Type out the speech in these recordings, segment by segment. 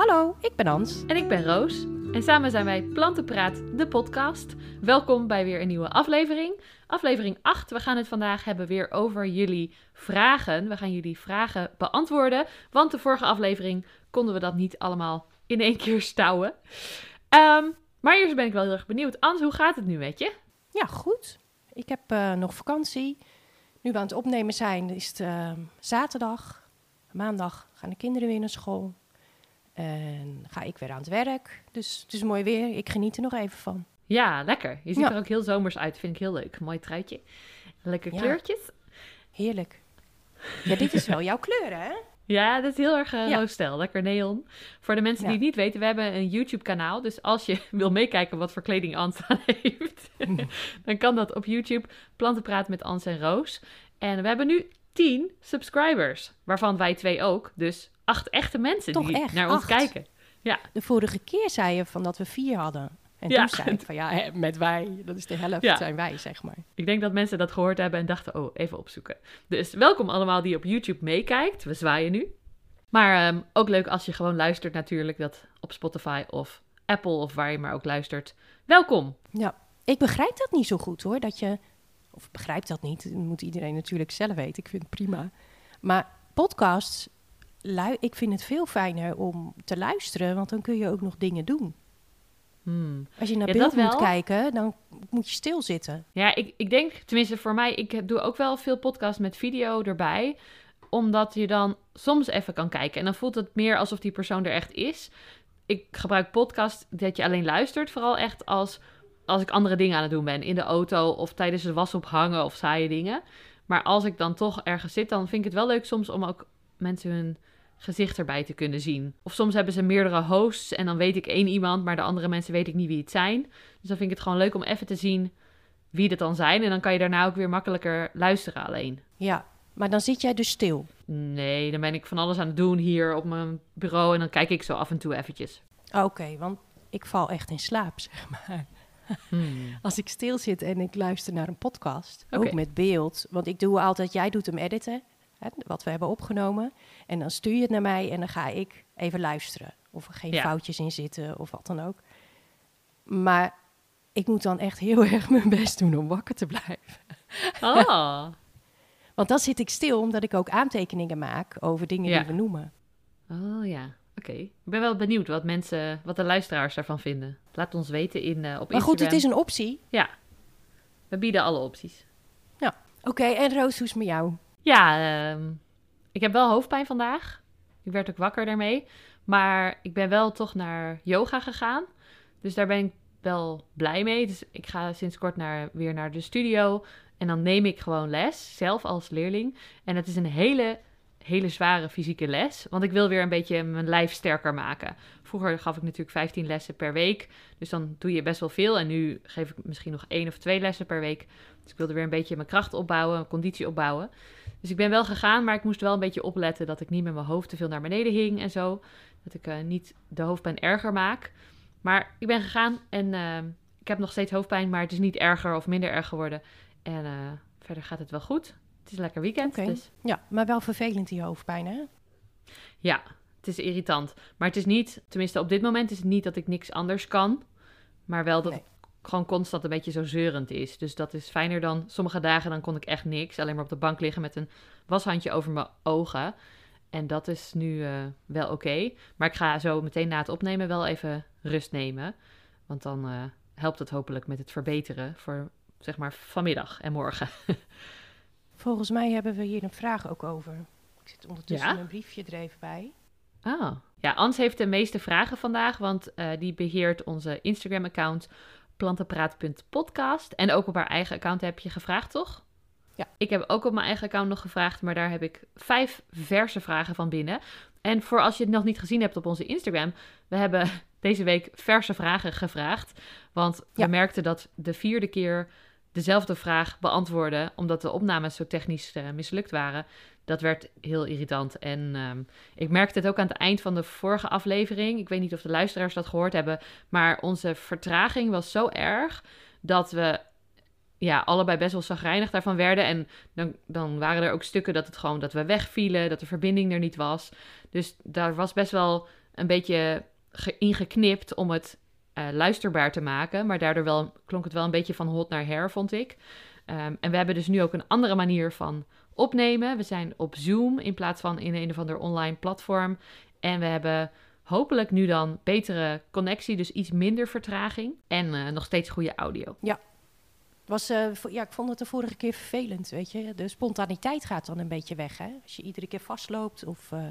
Hallo, ik ben Ans. En ik ben Roos. En samen zijn wij Plantenpraat, de podcast. Welkom bij weer een nieuwe aflevering. Aflevering 8. We gaan het vandaag hebben weer over jullie vragen. We gaan jullie vragen beantwoorden. Want de vorige aflevering konden we dat niet allemaal in één keer stouwen. Ehm, maar eerst ben ik wel heel erg benieuwd. Ans, hoe gaat het nu met je? Ja, goed. Ik heb eh, nog vakantie. Nu we aan het opnemen zijn, is het eh, zaterdag. Maandag gaan de kinderen weer naar school. En ga ik weer aan het werk. Dus het is mooi weer. Ik geniet er nog even van. Ja, lekker. Je ziet Ja. er ook heel zomers uit. Vind ik heel leuk. Mooi truitje. Lekker Ja. kleurtjes. Heerlijk. Ja, dit is wel jouw kleur, hè? Ja, dat is heel erg uh, Ja. Lekker neon. Voor de mensen die het niet weten, we hebben een YouTube-kanaal. Dus als je wil meekijken wat voor kleding Ans aan heeft, dan kan dat op YouTube. Plantenpraat met Ans en Roos. En we hebben nu 10 subscribers, waarvan wij twee ook. Dus acht echte mensen Toch die echt? naar ons Acht? kijken. De vorige keer zei je van dat we vier hadden. En Ja. toen zei ik van ja, met wij, dat is de helft Ja. zijn wij, zeg maar. Ik denk dat mensen dat gehoord hebben en dachten, oh, even opzoeken. Dus welkom allemaal die op YouTube meekijkt. We zwaaien nu. Maar ehm, ook leuk als je gewoon luistert natuurlijk, dat op Spotify of Apple of waar je maar ook luistert. Welkom! Ja, ik begrijp dat niet zo goed hoor. Dat je, of begrijp dat niet, dat moet iedereen natuurlijk zelf weten. Ik vind het prima. Maar podcasts, lui, ik vind het veel fijner om te luisteren, want dan kun je ook nog dingen doen. Hmm. Als je naar Ja, beeld moet wel. kijken, dan moet je stilzitten. Ja, ik, ik denk, tenminste voor mij, ik doe ook wel veel podcasts met video erbij. Omdat je dan soms even kan kijken. En dan voelt het meer alsof die persoon er echt is. Ik gebruik podcast dat je alleen luistert. Vooral echt als, als ik andere dingen aan het doen ben. In de auto of tijdens het was ophangen of saaie dingen. Maar als ik dan toch ergens zit, dan vind ik het wel leuk soms om ook mensen hun gezicht erbij te kunnen zien. Of soms hebben ze meerdere hosts en dan weet ik één iemand, maar de andere mensen weet ik niet wie het zijn. Dus dan vind ik het gewoon leuk om even te zien wie dat dan zijn. En dan kan je daarna ook weer makkelijker luisteren alleen. Ja, maar dan zit jij dus stil. Nee, dan ben ik van alles aan het doen hier op mijn bureau. En dan kijk ik zo af en toe eventjes. Oké, want ik val echt in slaap, zeg maar. Hmm. Als ik stil zit en ik luister naar een podcast, ook met beeld. Want ik doe altijd, jij doet hem editen, hè, wat we hebben opgenomen. En dan stuur je het naar mij en dan ga ik even luisteren. Of er geen Ja. foutjes in zitten of wat dan ook. Maar ik moet dan echt heel erg mijn best doen om wakker te blijven. Oh, Want dan zit ik stil omdat ik ook aantekeningen maak over dingen Ja. die we noemen. oh ja. Oké. Ik ben wel benieuwd wat mensen, wat de luisteraars daarvan vinden. Laat ons weten in, eh, op Maar goed, het Instagram. is een optie. We bieden alle opties. Oké, en Roos, hoe is het met jou? Ja, ehm, ik heb wel hoofdpijn vandaag. Ik werd ook wakker daarmee. Maar ik ben wel toch naar yoga gegaan. Dus daar ben ik wel blij mee. Dus ik ga sinds kort naar, weer naar de studio. En dan neem ik gewoon les, zelf als leerling. En het is een hele, hele zware fysieke les. Want ik wil weer een beetje mijn lijf sterker maken. Vroeger gaf ik natuurlijk 15 lessen per week. Dus dan doe je best wel veel. En nu geef ik misschien nog één of twee lessen per week. Dus ik wilde weer een beetje mijn kracht opbouwen, mijn conditie opbouwen. Dus ik ben wel gegaan, maar ik moest wel een beetje opletten dat ik niet met mijn hoofd te veel naar beneden hing en zo. Dat ik eh, niet de hoofdpijn erger maak. Maar ik ben gegaan en eh, ik heb nog steeds hoofdpijn, maar het is niet erger of minder erg geworden. En eh, verder gaat het wel goed. Het is een lekker weekend, dus Ja, maar wel vervelend die hoofdpijn, hè? ja, het is irritant. Maar het is niet, tenminste op dit moment is het niet dat ik niks anders kan. Maar wel dat Nee. het gewoon constant een beetje zo zeurend is. Dus dat is fijner dan sommige dagen, dan kon ik echt niks. Alleen maar op de bank liggen met een washandje over mijn ogen. En dat is nu eh, wel oké. Maar ik ga zo meteen na het opnemen wel even rust nemen. Want dan eh, helpt het hopelijk met het verbeteren voor, zeg maar, vanmiddag en morgen. Volgens mij hebben we hier een vraag ook over. Ik zit ondertussen Ja? mijn briefje er even bij. Ah. Ja, Ans heeft de meeste vragen vandaag, want eh, die beheert onze Instagram-account plantenpraat.podcast. En ook op haar eigen account heb je gevraagd, toch? Ja. Ik heb ook op mijn eigen account nog gevraagd, maar daar heb ik vijf verse vragen van binnen. En voor als je het nog niet gezien hebt op onze Instagram, we hebben deze week verse vragen gevraagd. Want Ja. we merkten dat de vierde keer dezelfde vraag beantwoorden, omdat de opnames zo technisch eh, mislukt waren. Dat werd heel irritant. En ehm, ik merkte het ook aan het eind van de vorige aflevering. Ik weet niet of de luisteraars dat gehoord hebben. Maar onze vertraging was zo erg dat we ja, allebei best wel zagrijnig daarvan werden. En dan, dan waren er ook stukken dat het gewoon dat we wegvielen, dat de verbinding er niet was. Dus daar was best wel een beetje ge- ingeknipt om het eh, luisterbaar te maken. Maar daardoor wel, klonk het wel een beetje van hot naar her, vond ik. Ehm, en we hebben dus nu ook een andere manier van opnemen. We zijn op Zoom in plaats van in een of ander online platform. En we hebben hopelijk nu dan betere connectie, dus iets minder vertraging. En eh, nog steeds goede audio. Was, eh, ja, ik vond het de vorige keer vervelend, weet je. De spontaniteit gaat dan een beetje weg, hè. Als je iedere keer vastloopt of eh,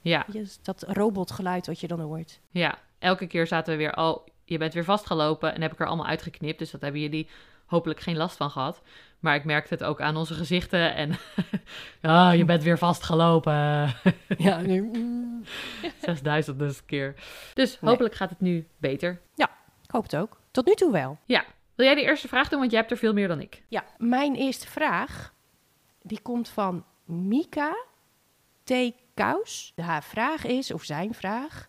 Ja, je, dat robotgeluid wat je dan hoort. ja. Elke keer zaten we weer, oh, je bent weer vastgelopen. En heb ik er allemaal uitgeknipt. Dus dat hebben jullie hopelijk geen last van gehad. Maar ik merkte het ook aan onze gezichten. En, ah, je bent weer vastgelopen. Ja, nu, mm, 6000 keer. Dus Nee. hopelijk gaat het nu beter. ik hoop het ook. Tot nu toe wel. Wil jij de eerste vraag doen? Want jij hebt er veel meer dan ik. Ja, mijn eerste vraag, die komt van Mika T. Kous. Haar vraag is, of zijn vraag,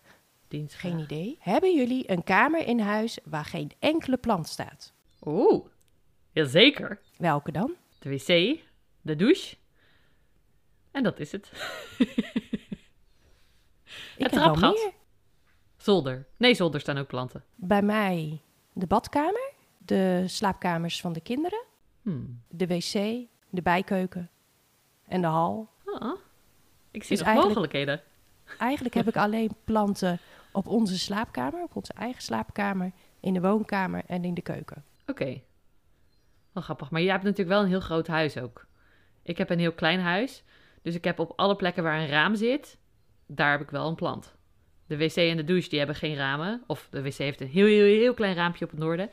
Dienst. geen idee. Hebben jullie een kamer in huis waar geen enkele plant staat? Oeh, jazeker. Welke dan? De wc, de douche. En dat is het. Ik Het trapgat. Zolder. Nee, zolder staan ook planten. Bij mij de badkamer, de slaapkamers van de kinderen, Hmm. de wc, de bijkeuken en de hal. Ah, ik zie Dus nog mogelijkheden. Eigenlijk heb ik alleen planten op onze slaapkamer, op onze eigen slaapkamer, in de woonkamer en in de keuken. Oké. Wel grappig. Maar jij hebt natuurlijk wel een heel groot huis ook. Ik heb een heel klein huis. Dus ik heb op alle plekken waar een raam zit, daar heb ik wel een plant. De wc en de douche, die hebben geen ramen. Of de wc heeft een heel, heel, heel klein raampje op het noorden.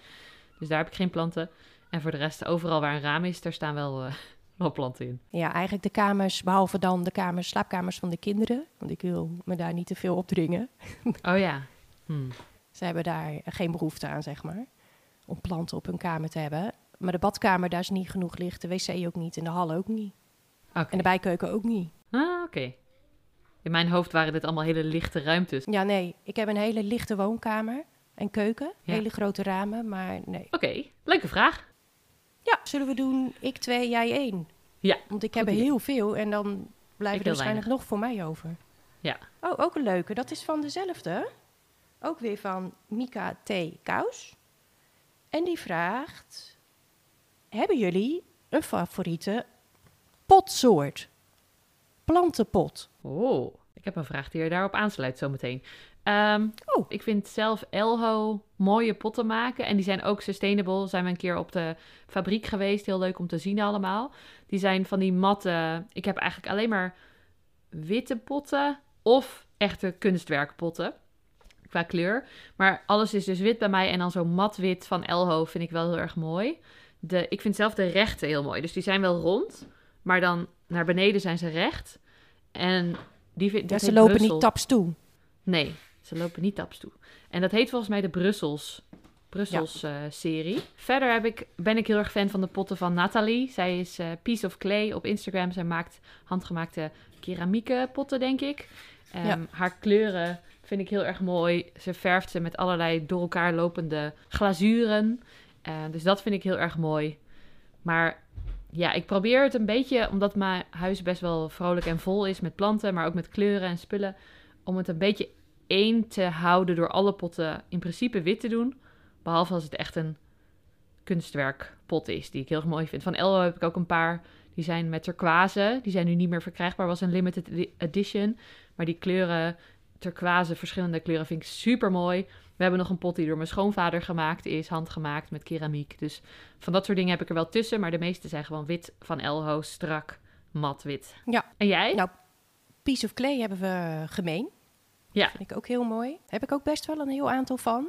Dus daar heb ik geen planten. En voor de rest, overal waar een raam is, daar staan wel, eh, wel planten in. Ja, eigenlijk de kamers, behalve dan de kamers, slaapkamers van de kinderen. Want ik wil me daar niet te veel opdringen. Oh ja. Hmm. Ze hebben daar geen behoefte aan, zeg maar. Om planten op hun kamer te hebben. Maar de badkamer, daar is niet genoeg licht. De wc ook niet. En de hal ook niet. Oké. En de bijkeuken ook niet. Ah, oké. In mijn hoofd waren dit allemaal hele lichte ruimtes. Ja, nee. Ik heb een hele lichte woonkamer en keuken. Ja. Hele grote ramen, maar nee. Oké, leuke vraag. Ja, zullen we doen ik twee, jij één? Ja, Want ik heb er heel veel en dan blijven er waarschijnlijk nog voor mij over. Ja. Oh, ook een leuke. Dat is van dezelfde. Ook weer van Mika T. Kous. En die vraagt... Hebben jullie een favoriete potsoort? Plantenpot. Oh, ik heb een vraag die er daarop aansluit zometeen. Ehm Oh. Ik vind zelf Elho mooie potten maken. En die zijn ook sustainable. Zijn we een keer op de fabriek geweest. Heel leuk om te zien allemaal. Die zijn van die matte... Ik heb eigenlijk alleen maar witte potten of echte kunstwerkpotten. Qua kleur. Maar alles is dus wit bij mij. En dan zo mat wit van Elho vind ik wel heel erg mooi. De, ik vind zelf de rechte heel mooi. Dus die zijn wel rond. Maar dan naar beneden zijn ze recht. En die vind, Ja, ze lopen Brussel. niet taps toe. Nee, ze lopen niet taps toe. En dat heet volgens mij de Brussels, Brussels eh, serie. Verder heb ik, ben ik heel erg fan van de potten van Nathalie. Zij is eh, Piece of Clay op Instagram. Zij maakt handgemaakte keramieke potten, denk ik. Ehm, Ja. Haar kleuren vind ik heel erg mooi. Ze verft ze met allerlei door elkaar lopende glazuren. Eh, dus dat vind ik heel erg mooi. Maar ja, ik probeer het een beetje, omdat mijn huis best wel vrolijk en vol is met planten, maar ook met kleuren en spullen, om het een beetje één te houden door alle potten in principe wit te doen. Behalve als het echt een kunstwerkpot is, die ik heel erg mooi vind. Van Elro heb ik ook een paar, die zijn met turquoise. Die zijn nu niet meer verkrijgbaar, was een limited edi- edition. Maar die kleuren, turquoise, verschillende kleuren, vind ik super mooi. We hebben nog een pot die door mijn schoonvader gemaakt is, handgemaakt met keramiek. Dus van dat soort dingen heb ik er wel tussen, maar de meeste zijn gewoon wit van Elho, strak, mat wit. Ja. En jij? Nou, Piece of Clay hebben we gemeen. Ja. Vind ik ook heel mooi. Heb ik ook best wel een heel aantal van.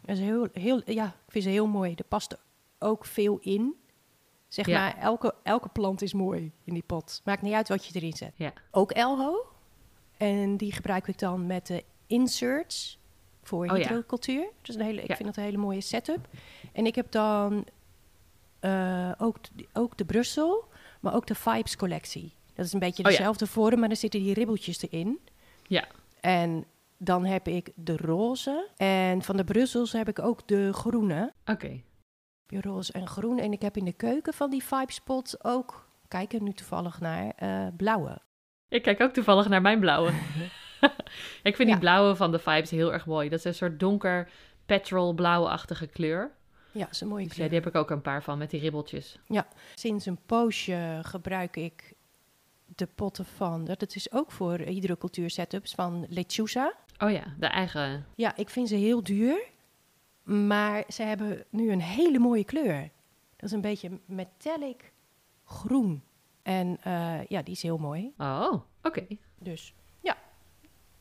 Dat is heel, heel, ja, ik vind ze heel mooi. Er past ook veel in. Zeg Ja. maar, elke, elke plant is mooi in die pot. Maakt niet uit wat je erin zet. Ja. Ook Elho. En die gebruik ik dan met de inserts voor Oh ja. hydrocultuur. Dus een hele, ik Ja. vind dat een hele mooie setup. En ik heb dan eh, ook, ook de Brussel, maar ook de Vibes collectie. Dat is een beetje Oh ja. dezelfde vorm, maar dan zitten die ribbeltjes erin. Ja. En dan heb ik de roze. En van de Brussels heb ik ook de groene. Oké. Je roze en groen. En ik heb in de keuken van die Vibes pot ook, kijk er nu toevallig naar, eh, blauwe. Ik kijk ook toevallig naar mijn blauwe. ik vind die Ja. blauwe van de Vibes heel erg mooi. Dat is een soort donker petrol blauwe-achtige kleur. Ja, dat is een mooie Dus ja, kleur. die heb ik ook een paar van met die ribbeltjes. Sinds een poosje gebruik ik de potten van, dat is ook voor hydrocultuur setups, van Lechuza. Oh ja, de eigen. Ja, ik vind ze heel duur, maar ze hebben nu een hele mooie kleur. Dat is een beetje metallic groen. En eh, ja, die is heel mooi. Oh, oké. Dus ja.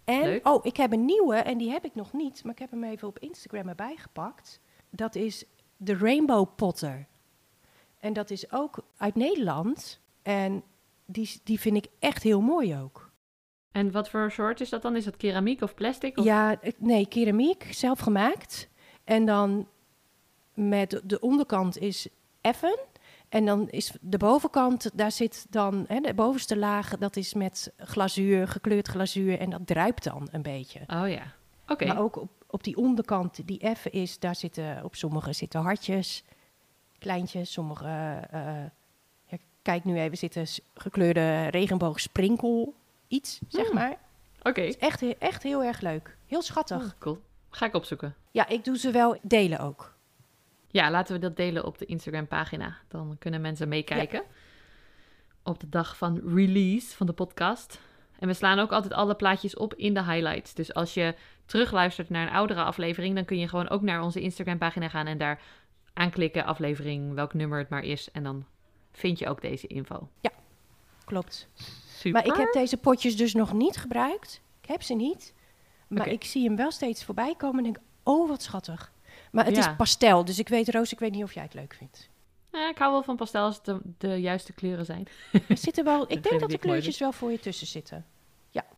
En, Leuk. oh, ik heb een nieuwe en die heb ik nog niet, maar ik heb hem even op Instagram erbij gepakt. Dat is de Rainbow Potter. En dat is ook uit Nederland. En die, die vind ik echt heel mooi ook. En wat voor soort is dat dan? Is dat keramiek of plastic? Of... Ja, nee, keramiek, zelf gemaakt. En dan met de onderkant is effen. En dan is de bovenkant, daar zit dan, hè, de bovenste laag, dat is met glazuur, gekleurd glazuur. En dat druipt dan een beetje. Oh ja, oké. Maar ook op, op die onderkant die effen is, daar zitten op sommige zitten hartjes, kleintjes, sommige, eh, kijk nu even, zitten gekleurde regenboogsprinkel, iets, zeg Hmm. maar. Oké. Is echt, echt heel erg leuk. Heel schattig. Oh, cool. Ga ik opzoeken. Ja, ik doe ze wel delen ook. Ja, laten we dat delen op de Instagram-pagina. Dan kunnen mensen meekijken. Op de dag van release van de podcast. En we slaan ook altijd alle plaatjes op in de highlights. Dus als je terugluistert naar een oudere aflevering, dan kun je gewoon ook naar onze Instagram-pagina gaan en daar aanklikken, aflevering, welk nummer het maar is. En dan vind je ook deze info. Klopt. Super. Maar ik heb deze potjes dus nog niet gebruikt. Ik heb ze niet. Maar ik zie hem wel steeds voorbij komen en denk, oh wat schattig. Maar het Ja. is pastel, dus ik weet, Roos, ik weet niet of jij het leuk vindt. Ja, ik hou wel van pastel als het de, de juiste kleuren zijn. Er zitten wel, ik denk dat de mooi, kleurtjes wel voor je tussen zitten.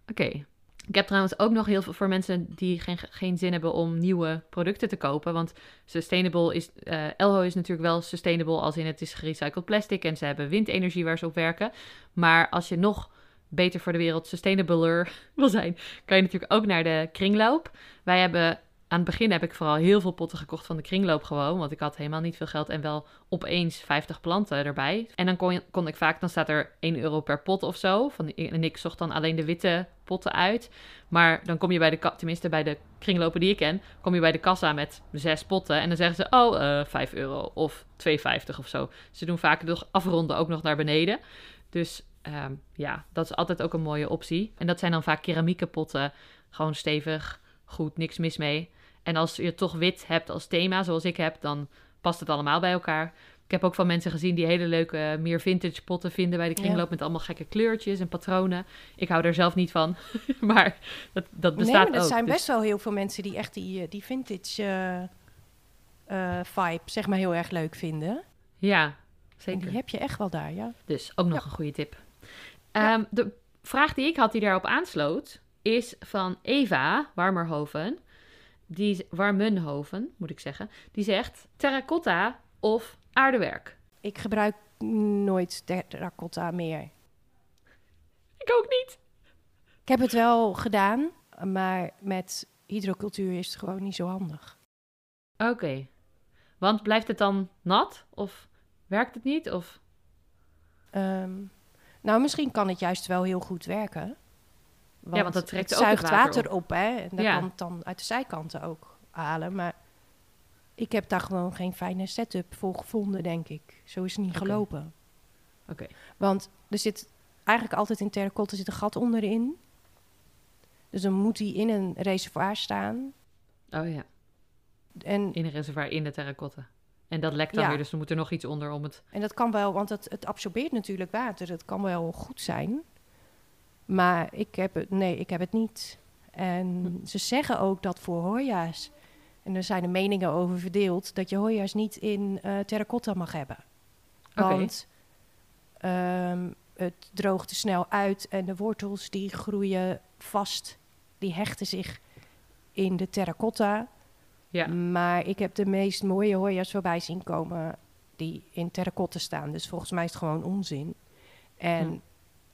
Oké. Ik heb trouwens ook nog heel veel voor mensen die geen, geen zin hebben om nieuwe producten te kopen. Want sustainable is. eh Elho is natuurlijk wel sustainable als in het is gerecycled plastic en ze hebben windenergie waar ze op werken. Maar als je nog beter voor de wereld sustainabler wil zijn, kan je natuurlijk ook naar de kringloop. Wij hebben. Aan het begin heb ik vooral heel veel potten gekocht van de kringloop gewoon. Want ik had helemaal niet veel geld en wel opeens 50 planten erbij. En dan kon, kon ik vaak, dan staat er 1 euro per pot of zo. Van, en ik zocht dan alleen de witte potten uit. Maar dan kom je bij de, tenminste bij de kringlopen die ik ken, kom je bij de kassa met zes potten. En dan zeggen ze, oh, eh 5 euro of 2,50 of zo. Ze doen vaak nog afronden ook nog naar beneden. Dus ehm, ja, dat is altijd ook een mooie optie. En dat zijn dan vaak keramieke potten. Gewoon stevig, goed, niks mis mee. En als je toch wit hebt als thema, zoals ik heb, dan past het allemaal bij elkaar. Ik heb ook van mensen gezien die hele leuke, meer vintage potten vinden bij de kringloop Ja. met allemaal gekke kleurtjes en patronen. Ik hou er zelf niet van, maar dat, dat bestaat nee, maar er ook. zijn Dus- best wel heel veel mensen die echt die, eh, die vintage eh, eh, vibe, zeg maar, heel erg leuk vinden. Ja, En zeker. die heb je echt wel daar, ja. Dus ook nog Ja. een goede tip. Ja. Ehm, de vraag die ik had die daarop aansloot, is van Eva Warmerhoven. Die, Warmenhoven, moet ik zeggen. Die zegt terracotta of aardewerk. Ik gebruik nooit terracotta meer. Ik ook niet. Ik heb het wel gedaan, maar met hydrocultuur is het gewoon niet zo handig. Oké. Want blijft het dan nat? Of werkt het niet? Of... Ehm, nou, misschien kan het juist wel heel goed werken. Want, want dat trekt het ook het zuigt water water op, hè? En Ja. kan het dan uit de zijkanten ook halen. Maar ik heb daar gewoon geen fijne setup voor gevonden, denk ik. Zo is het niet gelopen. Oké. Want er zit eigenlijk altijd in terracotta zit een gat onderin. Dus dan moet die in een reservoir staan. Oh ja, En, in een reservoir in de terracotta. En dat lekt dan Ja. weer, dus er moet er nog iets onder om het... en dat kan wel, want het, het absorbeert natuurlijk water. Dat kan wel goed zijn. Maar ik heb het, nee, ik heb het niet. En ze zeggen ook dat voor Hoya's, en er zijn de meningen over verdeeld, dat je Hoya's niet in eh terracotta mag hebben. Want ehm, het droogt te snel uit en de wortels die groeien vast, die hechten zich in de terracotta. Ja, Maar ik heb de meest mooie Hoya's voorbij zien komen die in terracotta staan. Dus volgens mij is het gewoon onzin. En Hm.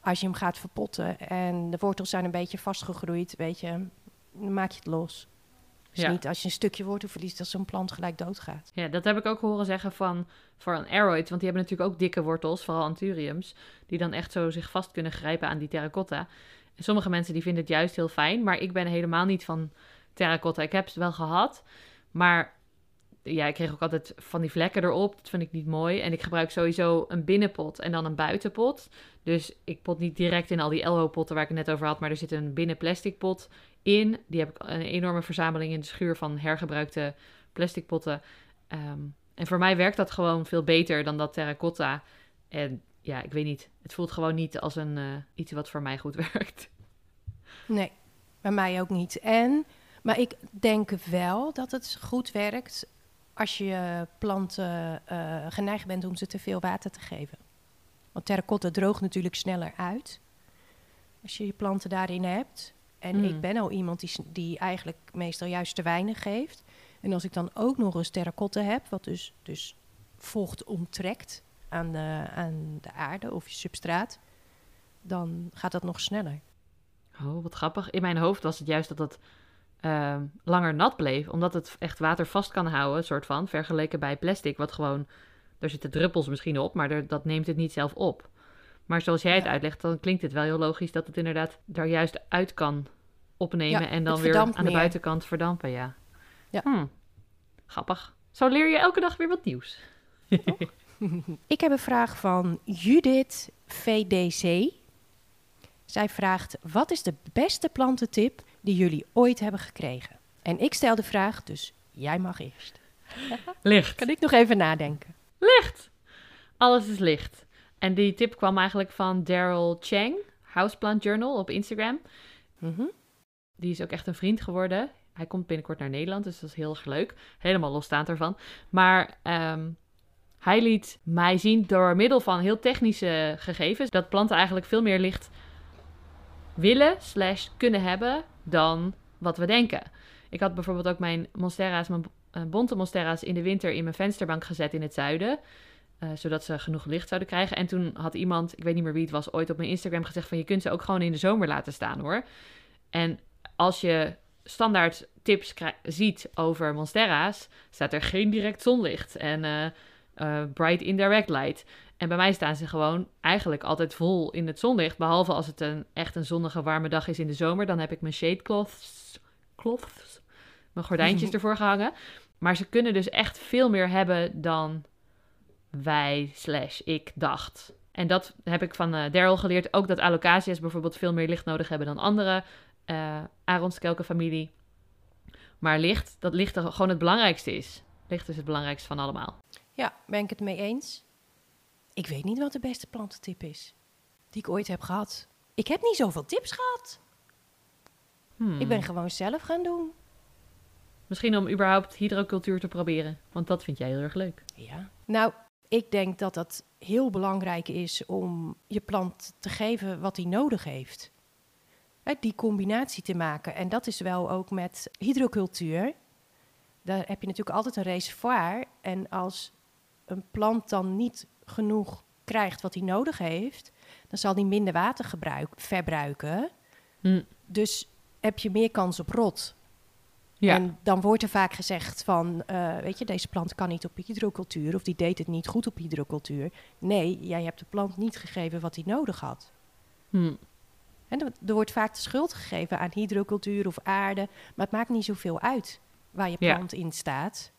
Als je hem gaat verpotten en de wortels zijn een beetje vastgegroeid, weet je, dan maak je het los. Dus Ja. niet als je een stukje wortel verliest, dat zo'n plant gelijk doodgaat. Ja, dat heb ik ook horen zeggen van voor een aeroid. Want die hebben natuurlijk ook dikke wortels, vooral anthuriums. Die dan echt zo zich vast kunnen grijpen aan die terracotta. En sommige mensen die vinden het juist heel fijn. Maar ik ben helemaal niet van terracotta. Ik heb het wel gehad. Maar ja, ik kreeg ook altijd van die vlekken erop. Dat vind ik niet mooi. En ik gebruik sowieso een binnenpot en dan een buitenpot. Dus ik pot niet direct in al die LO-potten waar ik het net over had. Maar er zit een binnen plastic pot in. Die heb ik een enorme verzameling in de schuur van hergebruikte plastic potten. Ehm, en voor mij werkt dat gewoon veel beter dan dat terracotta. En ja, ik weet niet. Het voelt gewoon niet als een, eh, iets wat voor mij goed werkt. Nee, bij mij ook niet. En, maar ik denk wel dat het goed werkt als je planten eh, geneigd bent om ze te veel water te geven. Want terracotta droogt natuurlijk sneller uit als je je planten daarin hebt. En Mm. ik ben al iemand die, die eigenlijk meestal juist te weinig geeft. En als ik dan ook nog eens terracotta heb, wat dus, dus vocht onttrekt aan de, aan de aarde of je substraat, dan gaat dat nog sneller. Oh, wat grappig. In mijn hoofd was het juist dat het ehm, langer nat bleef. Omdat het echt water vast kan houden, soort van. Vergeleken bij plastic, wat gewoon... Er zitten druppels misschien op, maar er- dat neemt het niet zelf op. Maar zoals jij het Ja. uitlegt, dan klinkt het wel heel logisch... dat het inderdaad daar juist uit kan opnemen... Ja, en dan weer aan de buitenkant verdampen, ja. Ja. Hm. Grappig. Zo leer je elke dag weer wat nieuws. Ik heb een vraag van Judith VDC. Zij vraagt: Wat is de beste plantentip die jullie ooit hebben gekregen? En ik stel de vraag, dus jij mag eerst. Licht. Kan ik nog even nadenken? Licht. Alles is licht. En die tip kwam eigenlijk van Daryl Chang, Houseplant Journal op Instagram. Mhm. Die is ook echt een vriend geworden. Hij komt binnenkort naar Nederland, dus dat is heel erg leuk. Helemaal losstaand ervan. Maar ehm, hij liet mij zien door middel van heel technische gegevens... dat planten eigenlijk veel meer licht willen slash kunnen hebben dan wat we denken. Ik had bijvoorbeeld ook mijn monstera's, mijn bonte monstera's in de winter in mijn vensterbank gezet in het zuiden. eh, zodat ze genoeg licht zouden krijgen. En toen had iemand, ik weet niet meer wie het was, ooit op mijn Instagram gezegd van je kunt ze ook gewoon in de zomer laten staan hoor. En als je standaard tips ziet over monstera's, staat er geen direct zonlicht en eh, eh, bright indirect light. En bij mij staan ze gewoon eigenlijk altijd vol in het zonlicht. Behalve als het een echt een zonnige warme dag is in de zomer. Dan heb ik mijn shade cloths, cloths mijn gordijntjes ervoor gehangen. Maar ze kunnen dus echt veel meer hebben dan wij slash ik dacht. En dat heb ik van eh Daryl geleerd. Ook dat alocasia's bijvoorbeeld veel meer licht nodig hebben dan andere eh Aronskelkenfamilie. Maar licht, dat licht er gewoon het belangrijkste is. Licht is het belangrijkste van allemaal. Ja, ben ik het mee eens. Ik weet niet wat de beste plantentip is die ik ooit heb gehad. Ik heb niet zoveel tips gehad. Hmm. Ik ben gewoon zelf gaan doen. Misschien om überhaupt hydrocultuur te proberen. Want dat vind jij heel erg leuk. Ja. Nou, ik denk dat dat heel belangrijk is om je plant te geven wat hij nodig heeft. Hè, die combinatie te maken. En dat is wel ook met hydrocultuur. Daar heb je natuurlijk altijd een reservoir. En als een plant dan niet genoeg krijgt wat hij nodig heeft, dan zal hij minder water gebruik, verbruiken. Hm. Dus heb je meer kans op rot. Ja. En dan wordt er vaak gezegd van, eh, weet je, deze plant kan niet op hydrocultuur of die deed het niet goed op hydrocultuur. Nee, jij hebt de plant niet gegeven wat hij nodig had. Hm. En er, wordt vaak de schuld gegeven aan hydrocultuur of aarde, maar het maakt niet zoveel uit waar je Ja. plant in staat.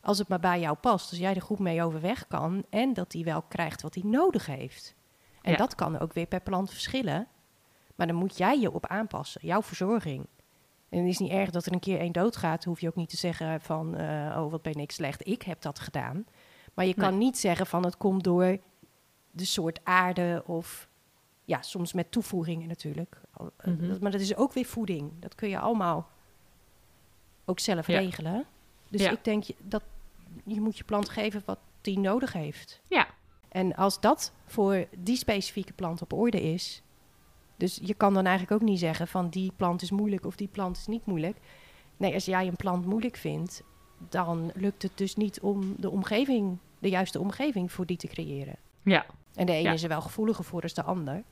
Als het maar bij jou past, als jij er goed mee overweg kan en dat hij wel krijgt wat hij nodig heeft. En Ja. dat kan ook weer per plant verschillen. Maar dan moet jij je op aanpassen, jouw verzorging. En het is niet erg dat er een keer één doodgaat. hoef je ook niet te zeggen van, eh, oh wat ben ik slecht, ik heb dat gedaan. Maar je kan Nee. niet zeggen van het komt door de soort aarde of ja, soms met toevoegingen natuurlijk. Eh, Mhm. dat- Maar dat is ook weer voeding. Dat kun je allemaal ook zelf Ja. regelen. Dus Ja. ik denk dat je moet je plant geven wat die nodig heeft. Ja. En als dat voor die specifieke plant op orde is, dus je kan dan eigenlijk ook niet zeggen van die plant is moeilijk of die plant is niet moeilijk. Nee, als jij een plant moeilijk vindt, dan lukt het dus niet om de omgeving, de juiste omgeving voor die te creëren. Ja. En de ene Ja. is er wel gevoeliger voor als de ander.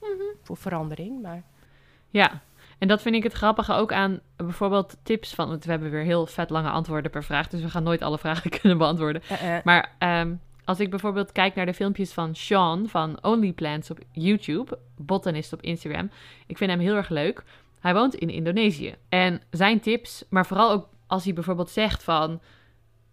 Mhm. Voor verandering, maar Ja, En dat vind ik het grappige ook aan bijvoorbeeld tips van... Want we hebben weer heel vet lange antwoorden per vraag. Dus we gaan nooit alle vragen kunnen beantwoorden. Eh, eh, Maar ehm, als ik bijvoorbeeld kijk naar de filmpjes van Sean van Only Plants op YouTube, botanist op Instagram, ik vind hem heel erg leuk. Hij woont in Indonesië. En zijn tips, maar vooral ook als hij bijvoorbeeld zegt van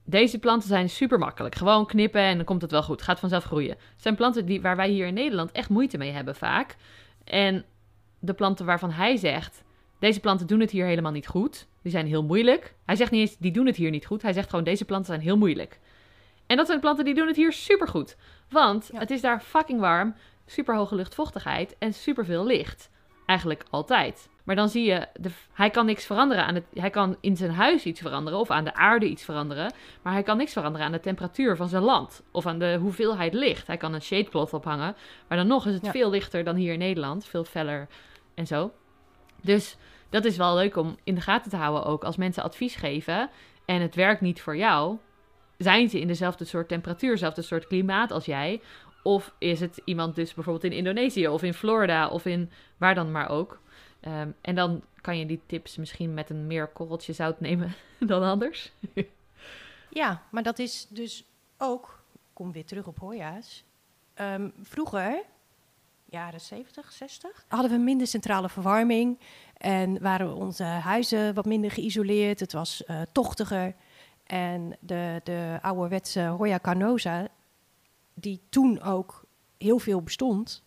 deze planten zijn super makkelijk. Gewoon knippen en dan komt het wel goed. Gaat vanzelf groeien. Zijn planten die, waar wij hier in Nederland echt moeite mee hebben vaak. En de planten waarvan hij zegt, deze planten doen het hier helemaal niet goed. Die zijn heel moeilijk. Hij zegt niet eens, die doen het hier niet goed. Hij zegt gewoon, deze planten zijn heel moeilijk. En dat zijn planten die doen het hier supergoed. Want Ja. het is daar fucking warm, super hoge luchtvochtigheid en super veel licht. Eigenlijk altijd. Maar dan zie je, de, hij kan niks veranderen aan het. Hij kan in zijn huis iets veranderen of aan de aarde iets veranderen. Maar hij kan niks veranderen aan de temperatuur van zijn land. Of aan de hoeveelheid licht. Hij kan een shadecloth ophangen. Maar dan nog is het Ja. veel lichter dan hier in Nederland. Veel feller en zo. Dus dat is wel leuk om in de gaten te houden ook. Als mensen advies geven en het werkt niet voor jou. Zijn ze in dezelfde soort temperatuur, dezelfde soort klimaat als jij? Of is het iemand dus bijvoorbeeld in Indonesië of in Florida of in waar dan maar ook? Ehm, en dan kan je die tips misschien met een meer korreltje zout nemen dan anders. Ja, maar dat is dus ook, kom weer terug op Hoya's. Ehm, vroeger, jaren 70, 60, hadden we minder centrale verwarming en waren onze huizen wat minder geïsoleerd. Het was eh, tochtiger. En de, de ouderwetse Hoya carnosa, die toen ook heel veel bestond,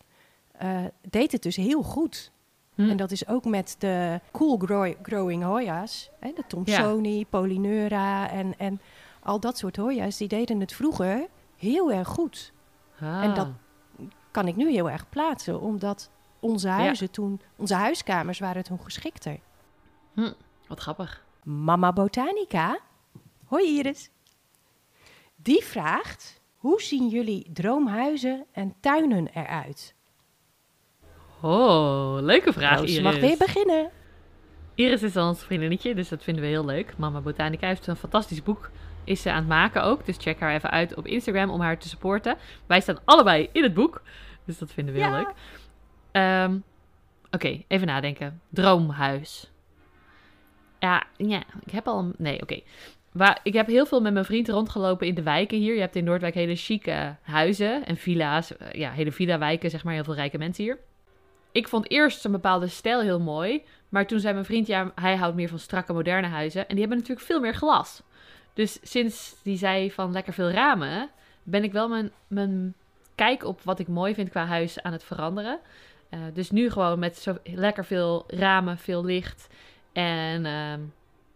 eh, deed het dus heel goed. Hm. En dat is ook met de cool grow- growing Hoya's. Hè, de Thomsoni, Polyneura en, en al dat soort Hoya's. Die deden het vroeger heel erg goed. Ah. En dat kan ik nu heel erg plaatsen. Omdat onze huizen toen, onze huiskamers waren toen geschikter. Wat grappig. Mama Botanica. Hoi Iris. Die vraagt, hoe zien jullie droomhuizen en tuinen eruit? Oh, leuke vraag, Roos Iris. mag weer beginnen. Iris is dan ons vriendinnetje, dus dat vinden we heel leuk. Mama Botanica heeft een fantastisch boek. Is ze aan het maken ook. Dus check haar even uit op Instagram om haar te supporten. Wij staan allebei in het boek. Dus dat vinden we heel leuk. Ehm, Oké, even nadenken. Droomhuis. Ja, ja, ik heb al een... Nee, oké. Waar Ik heb heel veel met mijn vriend rondgelopen in de wijken hier. Je hebt in Noordwijk hele chique huizen en villa's. Eh, Ja, hele villa-wijken, zeg maar. Heel veel rijke mensen hier. Ik vond eerst een bepaalde stijl heel mooi. Maar toen zei mijn vriend, ja, hij houdt meer van strakke moderne huizen. En die hebben natuurlijk veel meer glas. Dus sinds die zei van lekker veel ramen, ben ik wel mijn, mijn kijk op wat ik mooi vind qua huis aan het veranderen. Eh, dus nu gewoon met zo lekker veel ramen, veel licht en ehm,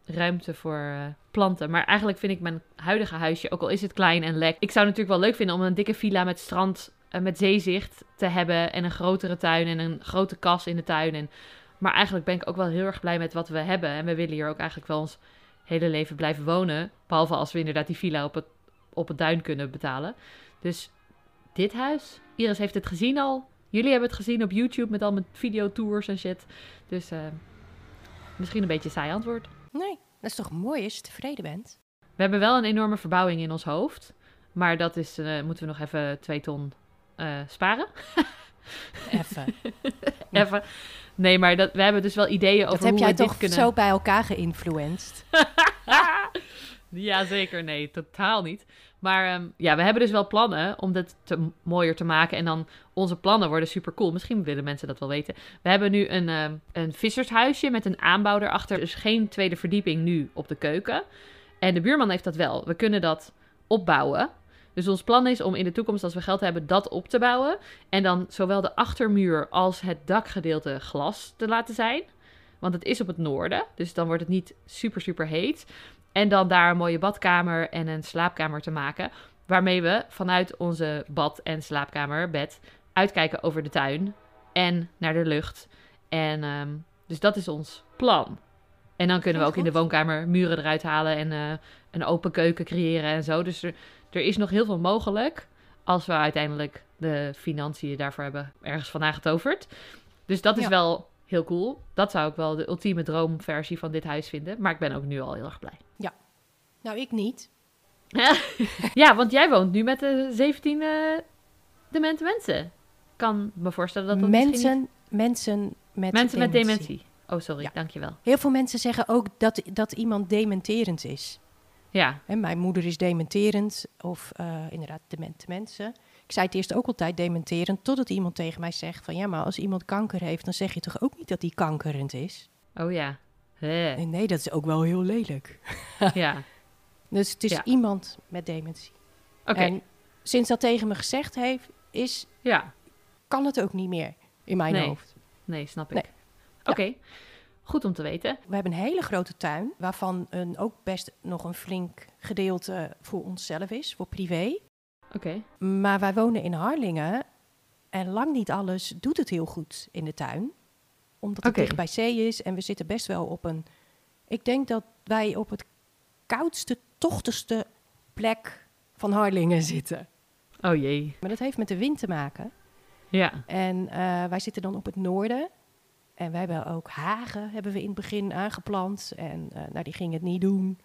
ruimte voor eh, planten. Maar eigenlijk vind ik mijn huidige huisje, ook al is het klein en lek. Ik zou natuurlijk wel leuk vinden om een dikke villa met strand, eh, met zeezicht te hebben. En een grotere tuin en een grote kas in de tuin. En, maar eigenlijk ben ik ook wel heel erg blij met wat we hebben. En we willen hier ook eigenlijk wel ons hele leven blijven wonen. Behalve als we inderdaad die villa op het, op het duin kunnen betalen. Dus dit huis, Iris heeft het gezien al. Jullie hebben het gezien op YouTube met al mijn videotours en shit. Dus eh, misschien een beetje saai antwoord. Nee, dat is toch mooi als je tevreden bent? We hebben wel een enorme verbouwing in ons hoofd. Maar dat is, eh, moeten we nog even twee ton eh, sparen. Even. even. Nee, maar dat, we hebben dus wel ideeën over Dat heb hoe jij we dit toch kunnen... zo bij elkaar geïnfluenced? ja, zeker. Nee, totaal niet. Maar ehm, ja, we hebben dus wel plannen om dit te, mooier te maken. En dan onze plannen worden super cool. Misschien willen mensen dat wel weten. We hebben nu een, ehm, een vissershuisje met een aanbouw erachter. Dus geen tweede verdieping nu op de keuken. En de buurman heeft dat wel. We kunnen dat opbouwen. Dus ons plan is om in de toekomst, als we geld hebben, dat op te bouwen. En dan zowel de achtermuur als het dakgedeelte glas te laten zijn. Want het is op het noorden. Dus dan wordt het niet super, super heet. En dan daar een mooie badkamer en een slaapkamer te maken. Waarmee we vanuit onze bad- en slaapkamer, bed, uitkijken over de tuin. En naar de lucht. En ehm, dus dat is ons plan. En dan kunnen we ook in de woonkamer muren eruit halen en eh, een open keuken creëren en zo. Dus er, er is nog heel veel mogelijk. Als we uiteindelijk de financiën daarvoor hebben ergens vandaan getoverd. Dus dat is Ja. wel heel cool. Dat zou ik wel de ultieme droomversie van dit huis vinden. Maar ik ben ook nu al heel erg blij. Nou, ik niet. ja, want jij woont nu met de 17 eh, demente mensen. Kan me voorstellen dat dat misschien mensen, mensen met Mensen met dementie. Oh, sorry, Ja. dankjewel. Heel veel mensen zeggen ook dat, dat iemand dementerend is. Ja, Hè, mijn moeder is dementerend, of eh, inderdaad demente mensen. Ik zei het eerst ook altijd dementerend, totdat iemand tegen mij zegt van... ja, maar als iemand kanker heeft, dan zeg je toch ook niet dat hij kankerend is? oh ja. Nee, nee, dat is ook wel heel lelijk. Ja, Dus het is Ja. iemand met dementie. oké. En sinds dat tegen me gezegd heeft, is, Ja, kan het ook niet meer in mijn Nee. hoofd. nee, snap ik. Nee. Oké, goed om te weten. We hebben een hele grote tuin, waarvan een, ook best nog een flink gedeelte voor onszelf is, voor privé. Oké, Maar wij wonen in Harlingen en lang niet alles doet het heel goed in de tuin. Omdat het dicht bij zee is en we zitten best wel op een... Ik denk dat wij op het koudste, tochtigste plek van Harlingen zitten. oh jee. Maar dat heeft met de wind te maken. Ja, En eh, wij zitten dan op het noorden. En wij hebben ook hagen, hebben we in het begin aangeplant. En eh, nou, die ging het niet doen.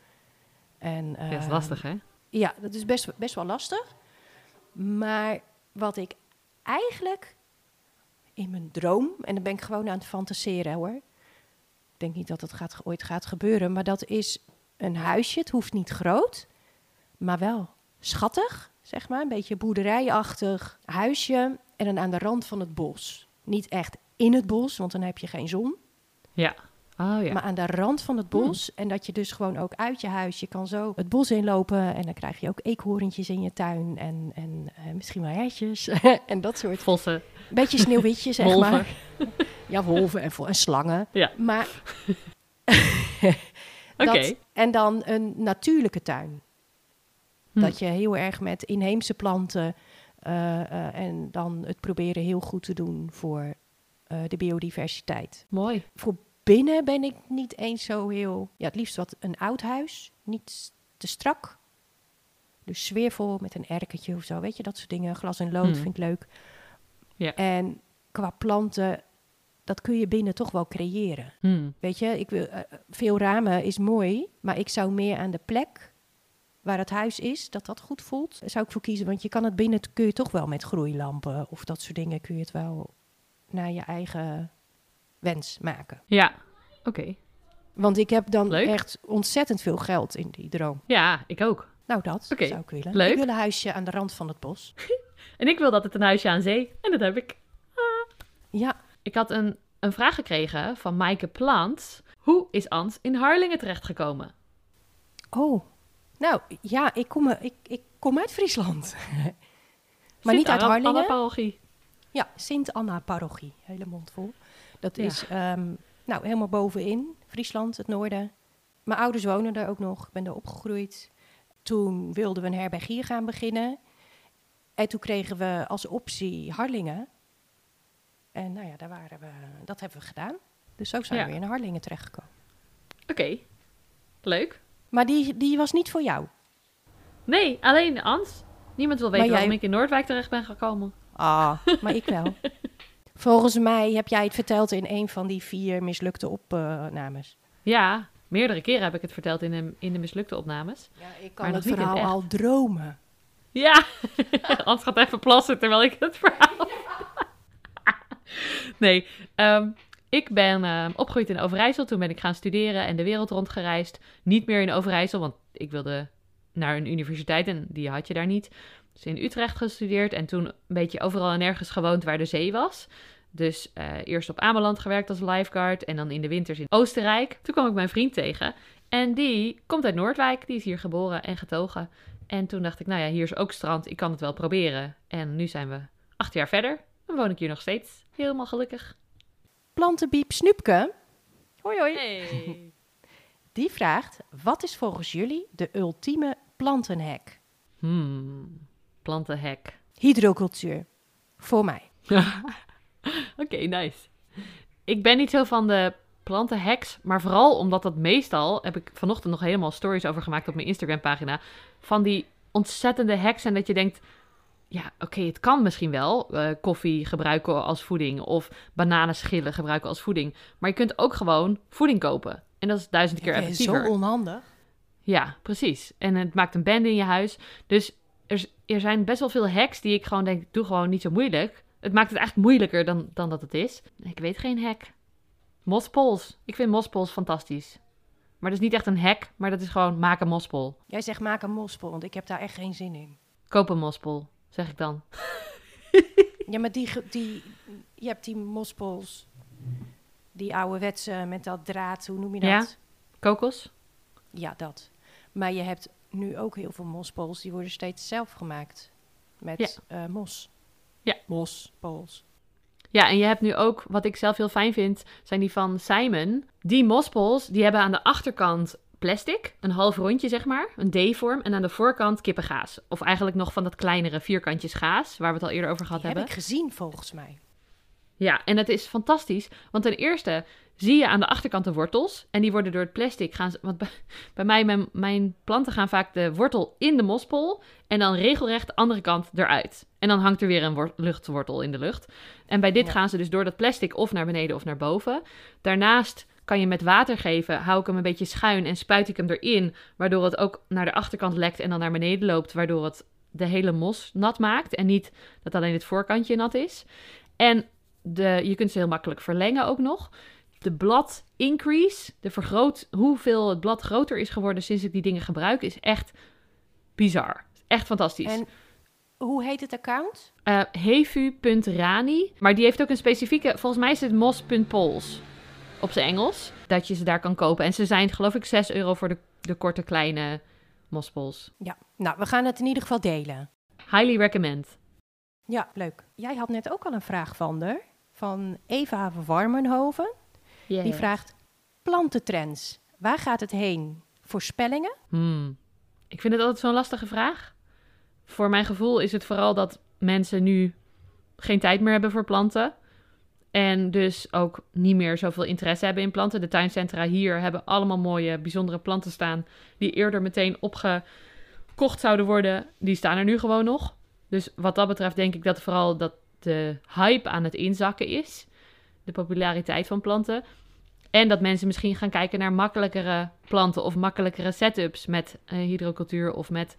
En, dat is eh, lastig hè? Ja, dat is best, best wel lastig. Maar wat ik eigenlijk in mijn droom, en dan ben ik gewoon aan het fantaseren hoor. Ik denk niet dat het gaat, ooit gaat gebeuren, maar dat is een huisje. Het hoeft niet groot, maar wel schattig, zeg maar. Een beetje boerderijachtig huisje. En dan aan de rand van het bos. Niet echt in het bos, want dan heb je geen zon. Ja. Oh ja. Maar aan de rand van het bos. En dat je dus gewoon ook uit je huis, je kan zo het bos inlopen. En dan krijg je ook eekhoorntjes in je tuin. En, en eh, misschien wel hertjes. en dat soort. Vossen. Beetje sneeuwwitje, zeg maar. Ja, wolven en, en slangen. Ja. Maar Oké. en dan een natuurlijke tuin. Hm. Dat je heel erg met inheemse planten. eh, eh, en dan het proberen heel goed te doen voor de biodiversiteit. Mooi. Voor binnen ben ik niet eens zo heel... Ja, het liefst wat een oud huis. Niet te strak. Dus sfeervol met een erketje of zo. Weet je, dat soort dingen. Glas en lood Hmm. vind ik leuk. Ja. En qua planten, dat kun je binnen toch wel creëren. Hm. Weet je, ik wil, eh, veel ramen is mooi. Maar ik zou meer aan de plek waar het huis is, dat dat goed voelt. Daar zou ik voor kiezen. Want je kan het binnen, kun je toch wel met groeilampen of dat soort dingen. Kun je het wel naar je eigen wens maken. Ja. Oké. Want ik heb dan Leuk. echt ontzettend veel geld in die droom. Ja, ik ook. Nou, dat zou ik willen. leuk. Ik wil een huisje aan de rand van het bos. En ik wil dat het een huisje aan zee. En dat heb ik. Ja, Ik had een, een vraag gekregen van Maaike Plant. Hoe is Ans in Harlingen terechtgekomen? oh. Nou, ja, ik kom, eh, ik, ik kom uit Friesland. maar niet uit Harlingen. Anna-parochie. Ja, Sint-Anna-parochie. Hele mond vol. Dat Ja. is ehm, nou, helemaal bovenin, Friesland, het noorden. Mijn ouders wonen daar ook nog. Ik ben daar opgegroeid. Toen wilden we een herbergier gaan beginnen. En toen kregen we als optie Harlingen. En nou ja, daar waren we, dat hebben we gedaan. Dus zo zijn Ja. we weer in Harlingen terechtgekomen. Oké. Leuk. Maar die, die was niet voor jou. Nee, alleen Ans. Niemand wil weten Maar jij- waarom ik in Noordwijk terecht ben gekomen. Ah, maar ik wel. Volgens mij heb jij het verteld in een van die vier mislukte opnames. Ja, meerdere keren heb ik het verteld in de, in de mislukte opnames. Ja, ik Maar kan nog het verhaal echt. al dromen. Ja, Ans gaat even plassen terwijl ik het verhaal. nee, ehm, ik ben ehm, opgegroeid in Overijssel. Toen ben ik gaan studeren en de wereld rondgereisd. Niet meer in Overijssel, want ik wilde naar een universiteit en die had je daar niet. Dus in Utrecht gestudeerd en toen een beetje overal en nergens gewoond waar de zee was. Dus eh, eerst op Ameland gewerkt als lifeguard en dan in de winters in Oostenrijk. Toen kwam ik mijn vriend tegen en die komt uit Noordwijk. Die is hier geboren en getogen. En toen dacht ik, nou ja, hier is ook strand. Ik kan het wel proberen. En nu zijn we acht jaar verder. En woon ik hier nog steeds. Helemaal gelukkig. Plantenbiep Snoepke, hoi hoi, Hey. die vraagt... wat is volgens jullie de ultieme plantenhek? Hmm, plantenhek. Hydrocultuur. Voor mij. Oké, nice. Ik ben niet zo van de plantenheks, maar vooral omdat dat meestal, heb ik vanochtend nog helemaal stories over gemaakt op mijn Instagram pagina, van die ontzettende heks en dat je denkt, ja, oké, het kan misschien wel eh, koffie gebruiken als voeding of bananenschillen gebruiken als voeding, maar je kunt ook gewoon voeding kopen. En dat is duizend keer effectiever. Zo onhandig. Ja, precies. En het maakt een bende in je huis. Dus er, er zijn best wel veel hacks die ik gewoon denk, doe gewoon niet zo moeilijk. Het maakt het eigenlijk moeilijker dan, dan dat het is. Ik weet geen hack. Mospols. Ik vind mospols fantastisch. Maar dat is niet echt een hack, maar dat is gewoon maak een mospol. Jij zegt maak een mospel, want ik heb daar echt geen zin in. Koop een mospol, zeg ik dan. Ja, maar die, die, je hebt die mospels, die ouderwetse met dat draad, hoe noem je dat? Ja. Kokos? Ja, dat. Maar je hebt nu ook heel veel mospols, die worden steeds zelf gemaakt. Met eh, mos. Ja. Mospols. Ja, en je hebt nu ook, wat ik zelf heel fijn vind, zijn die van Simon. Die mospols, die hebben aan de achterkant plastic, een half rondje zeg maar, een D-vorm. En aan de voorkant kippengaas. Of eigenlijk nog van dat kleinere vierkantjes gaas, waar we het al eerder over gehad Die heb hebben. ik gezien volgens mij. Ja, en het is fantastisch. Want ten eerste zie je aan de achterkant de wortels. En die worden door het plastic gaan. Want bij, bij mij, mijn, mijn planten gaan vaak de wortel in de mospol. En dan regelrecht de andere kant eruit. En dan hangt er weer een wor- luchtwortel in de lucht. En bij dit Ja. gaan ze dus door dat plastic of naar beneden of naar boven. Daarnaast kan je met water geven. Hou ik hem een beetje schuin en spuit ik hem erin. Waardoor het ook naar de achterkant lekt en dan naar beneden loopt. Waardoor het de hele mos nat maakt. En niet dat alleen het voorkantje nat is. En de, je kunt ze heel makkelijk verlengen ook nog. De blad increase, de vergroot, hoeveel het blad groter is geworden sinds ik die dingen gebruik, is echt bizar. Echt fantastisch. En hoe heet het account? Eh, hefu.rani, maar die heeft ook een specifieke, volgens mij is het mos.pols op zijn Engels, dat je ze daar kan kopen. En ze zijn geloof ik 6 euro voor de, de korte kleine mospols. Ja, nou, we gaan het in ieder geval delen. Highly recommend. Ja, leuk. Jij had net ook al een vraag van Eva Warmenhoven. Die vraagt, plantentrends, waar gaat het heen? Voorspellingen? Hmm. Ik vind het altijd zo'n lastige vraag. Voor mijn gevoel is het vooral dat mensen nu geen tijd meer hebben voor planten. En dus ook niet meer zoveel interesse hebben in planten. De tuincentra hier hebben allemaal mooie, bijzondere planten staan. Die eerder meteen opgekocht zouden worden. Die staan er nu gewoon nog. Dus wat dat betreft denk ik dat vooral dat de hype aan het inzakken is. De populariteit van planten. En dat mensen misschien gaan kijken naar makkelijkere planten of makkelijkere setups met eh, hydrocultuur of met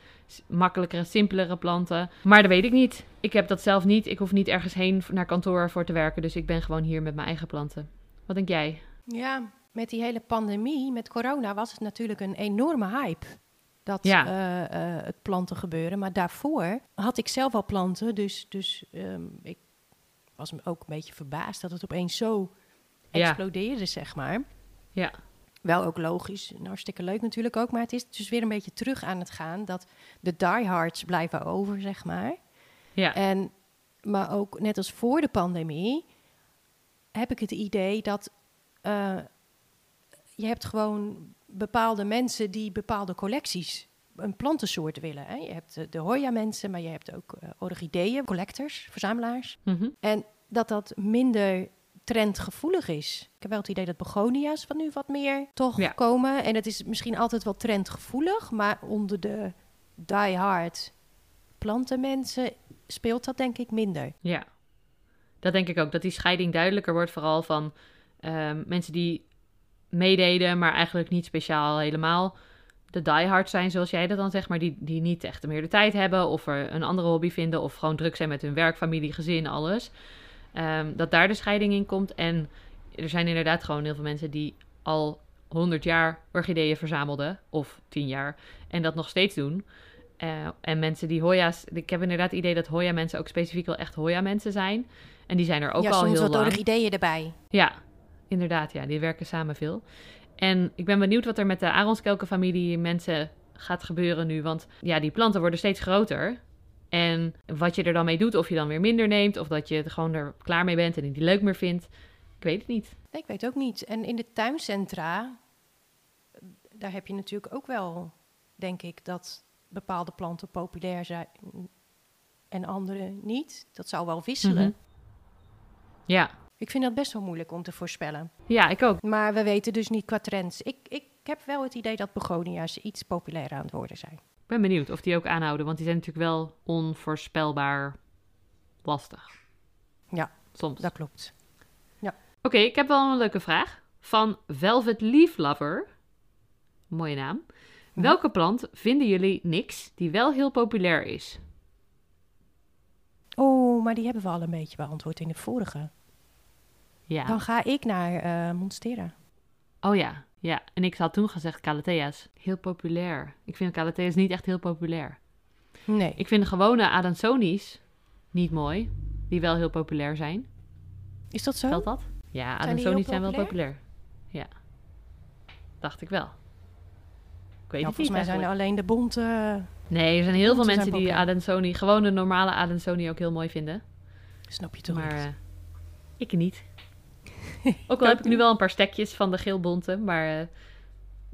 makkelijkere, simpelere planten. Maar dat weet ik niet. Ik heb dat zelf niet. Ik hoef niet ergens heen naar kantoor voor te werken. Dus ik ben gewoon hier met mijn eigen planten. Wat denk jij? Ja, met die hele pandemie, met corona, was het natuurlijk een enorme hype. Dat Ja. eh, eh, het planten gebeuren. Maar daarvoor had ik zelf al planten. Dus, dus ehm, ik was me ook een beetje verbaasd dat het opeens zo Ja. explodeerde, zeg maar. Ja. Wel ook logisch, en hartstikke leuk natuurlijk ook. Maar het is dus weer een beetje terug aan het gaan. Dat de diehards blijven over, zeg maar. Ja. En, maar ook net als voor de pandemie heb ik het idee dat eh, je hebt gewoon bepaalde mensen die bepaalde collecties, een plantensoort willen. Hè? Je hebt de, de Hoya-mensen, maar je hebt ook eh, orchideeën, collectors, verzamelaars. Mhm. En dat dat minder trendgevoelig is. Ik heb wel het idee dat begonia's van nu wat meer toch Ja. komen. En het is misschien altijd wel trendgevoelig, maar onder de die-hard plantenmensen speelt dat denk ik minder. Ja, dat denk ik ook. Dat die scheiding duidelijker wordt, vooral van ehm, mensen die meededen, maar eigenlijk niet speciaal helemaal de diehard zijn, zoals jij dat dan zegt, maar die, die niet echt meer de tijd hebben of er een andere hobby vinden of gewoon druk zijn met hun werk, familie, gezin, alles. Ehm, dat daar de scheiding in komt. En er zijn inderdaad gewoon heel veel mensen die al 100 jaar orchideeën verzamelden, of 10 jaar, en dat nog steeds doen. Eh, en mensen die Hoya's... Ik heb inderdaad het idee dat Hoya-mensen ook specifiek wel echt Hoya-mensen zijn. En die zijn er ook ja, al soms heel wat lang. orchideeën erbij. Ja, inderdaad. Ja, die werken samen veel. En ik ben benieuwd wat er met de Aronskelkenfamilie mensen gaat gebeuren nu. Want ja, die planten worden steeds groter. En wat je er dan mee doet, of je dan weer minder neemt... of dat je er gewoon er klaar mee bent en die leuk meer vindt... Ik weet het niet. Nee, ik weet ook niet. En in de tuincentra, daar heb je natuurlijk ook wel, denk ik, dat bepaalde planten populair zijn en andere niet. Dat zou wel wisselen. Mhm. Ja. Ik vind dat best wel moeilijk om te voorspellen. ja, ik ook. Maar we weten dus niet qua trends. Ik, ik heb wel het idee dat begonia's iets populairder aan het worden zijn. Ik ben benieuwd of die ook aanhouden, want die zijn natuurlijk wel onvoorspelbaar lastig. Ja, Soms. Dat klopt. Oké, ik heb wel een leuke vraag. Van Velvet Leaf Lover. Mooie naam. Welke plant vinden jullie niks die wel heel populair is? Oh, maar die hebben we al een beetje beantwoord in de vorige. Ja. dan ga ik naar eh Monstera. Oh ja, ja. En ik had toen gezegd Calathea's. Heel populair. Ik vind Calathea's niet echt heel populair. Nee. Ik vind de gewone Adansoni's niet mooi. Die wel heel populair zijn. Is dat zo? Geldt dat? Ja, Zijn Adansoni's zijn wel populair? Ja. Dacht ik wel. Ik weet Ja, het volgens niet mij zijn er alleen de bonte... Nee, er zijn heel veel mensen die populair. Adansoni, gewoon de normale Adansoni ook heel mooi vinden. Snap je toch maar eh, ik niet. ook al heb ik nu wel een paar stekjes van de geelbonte. Maar eh,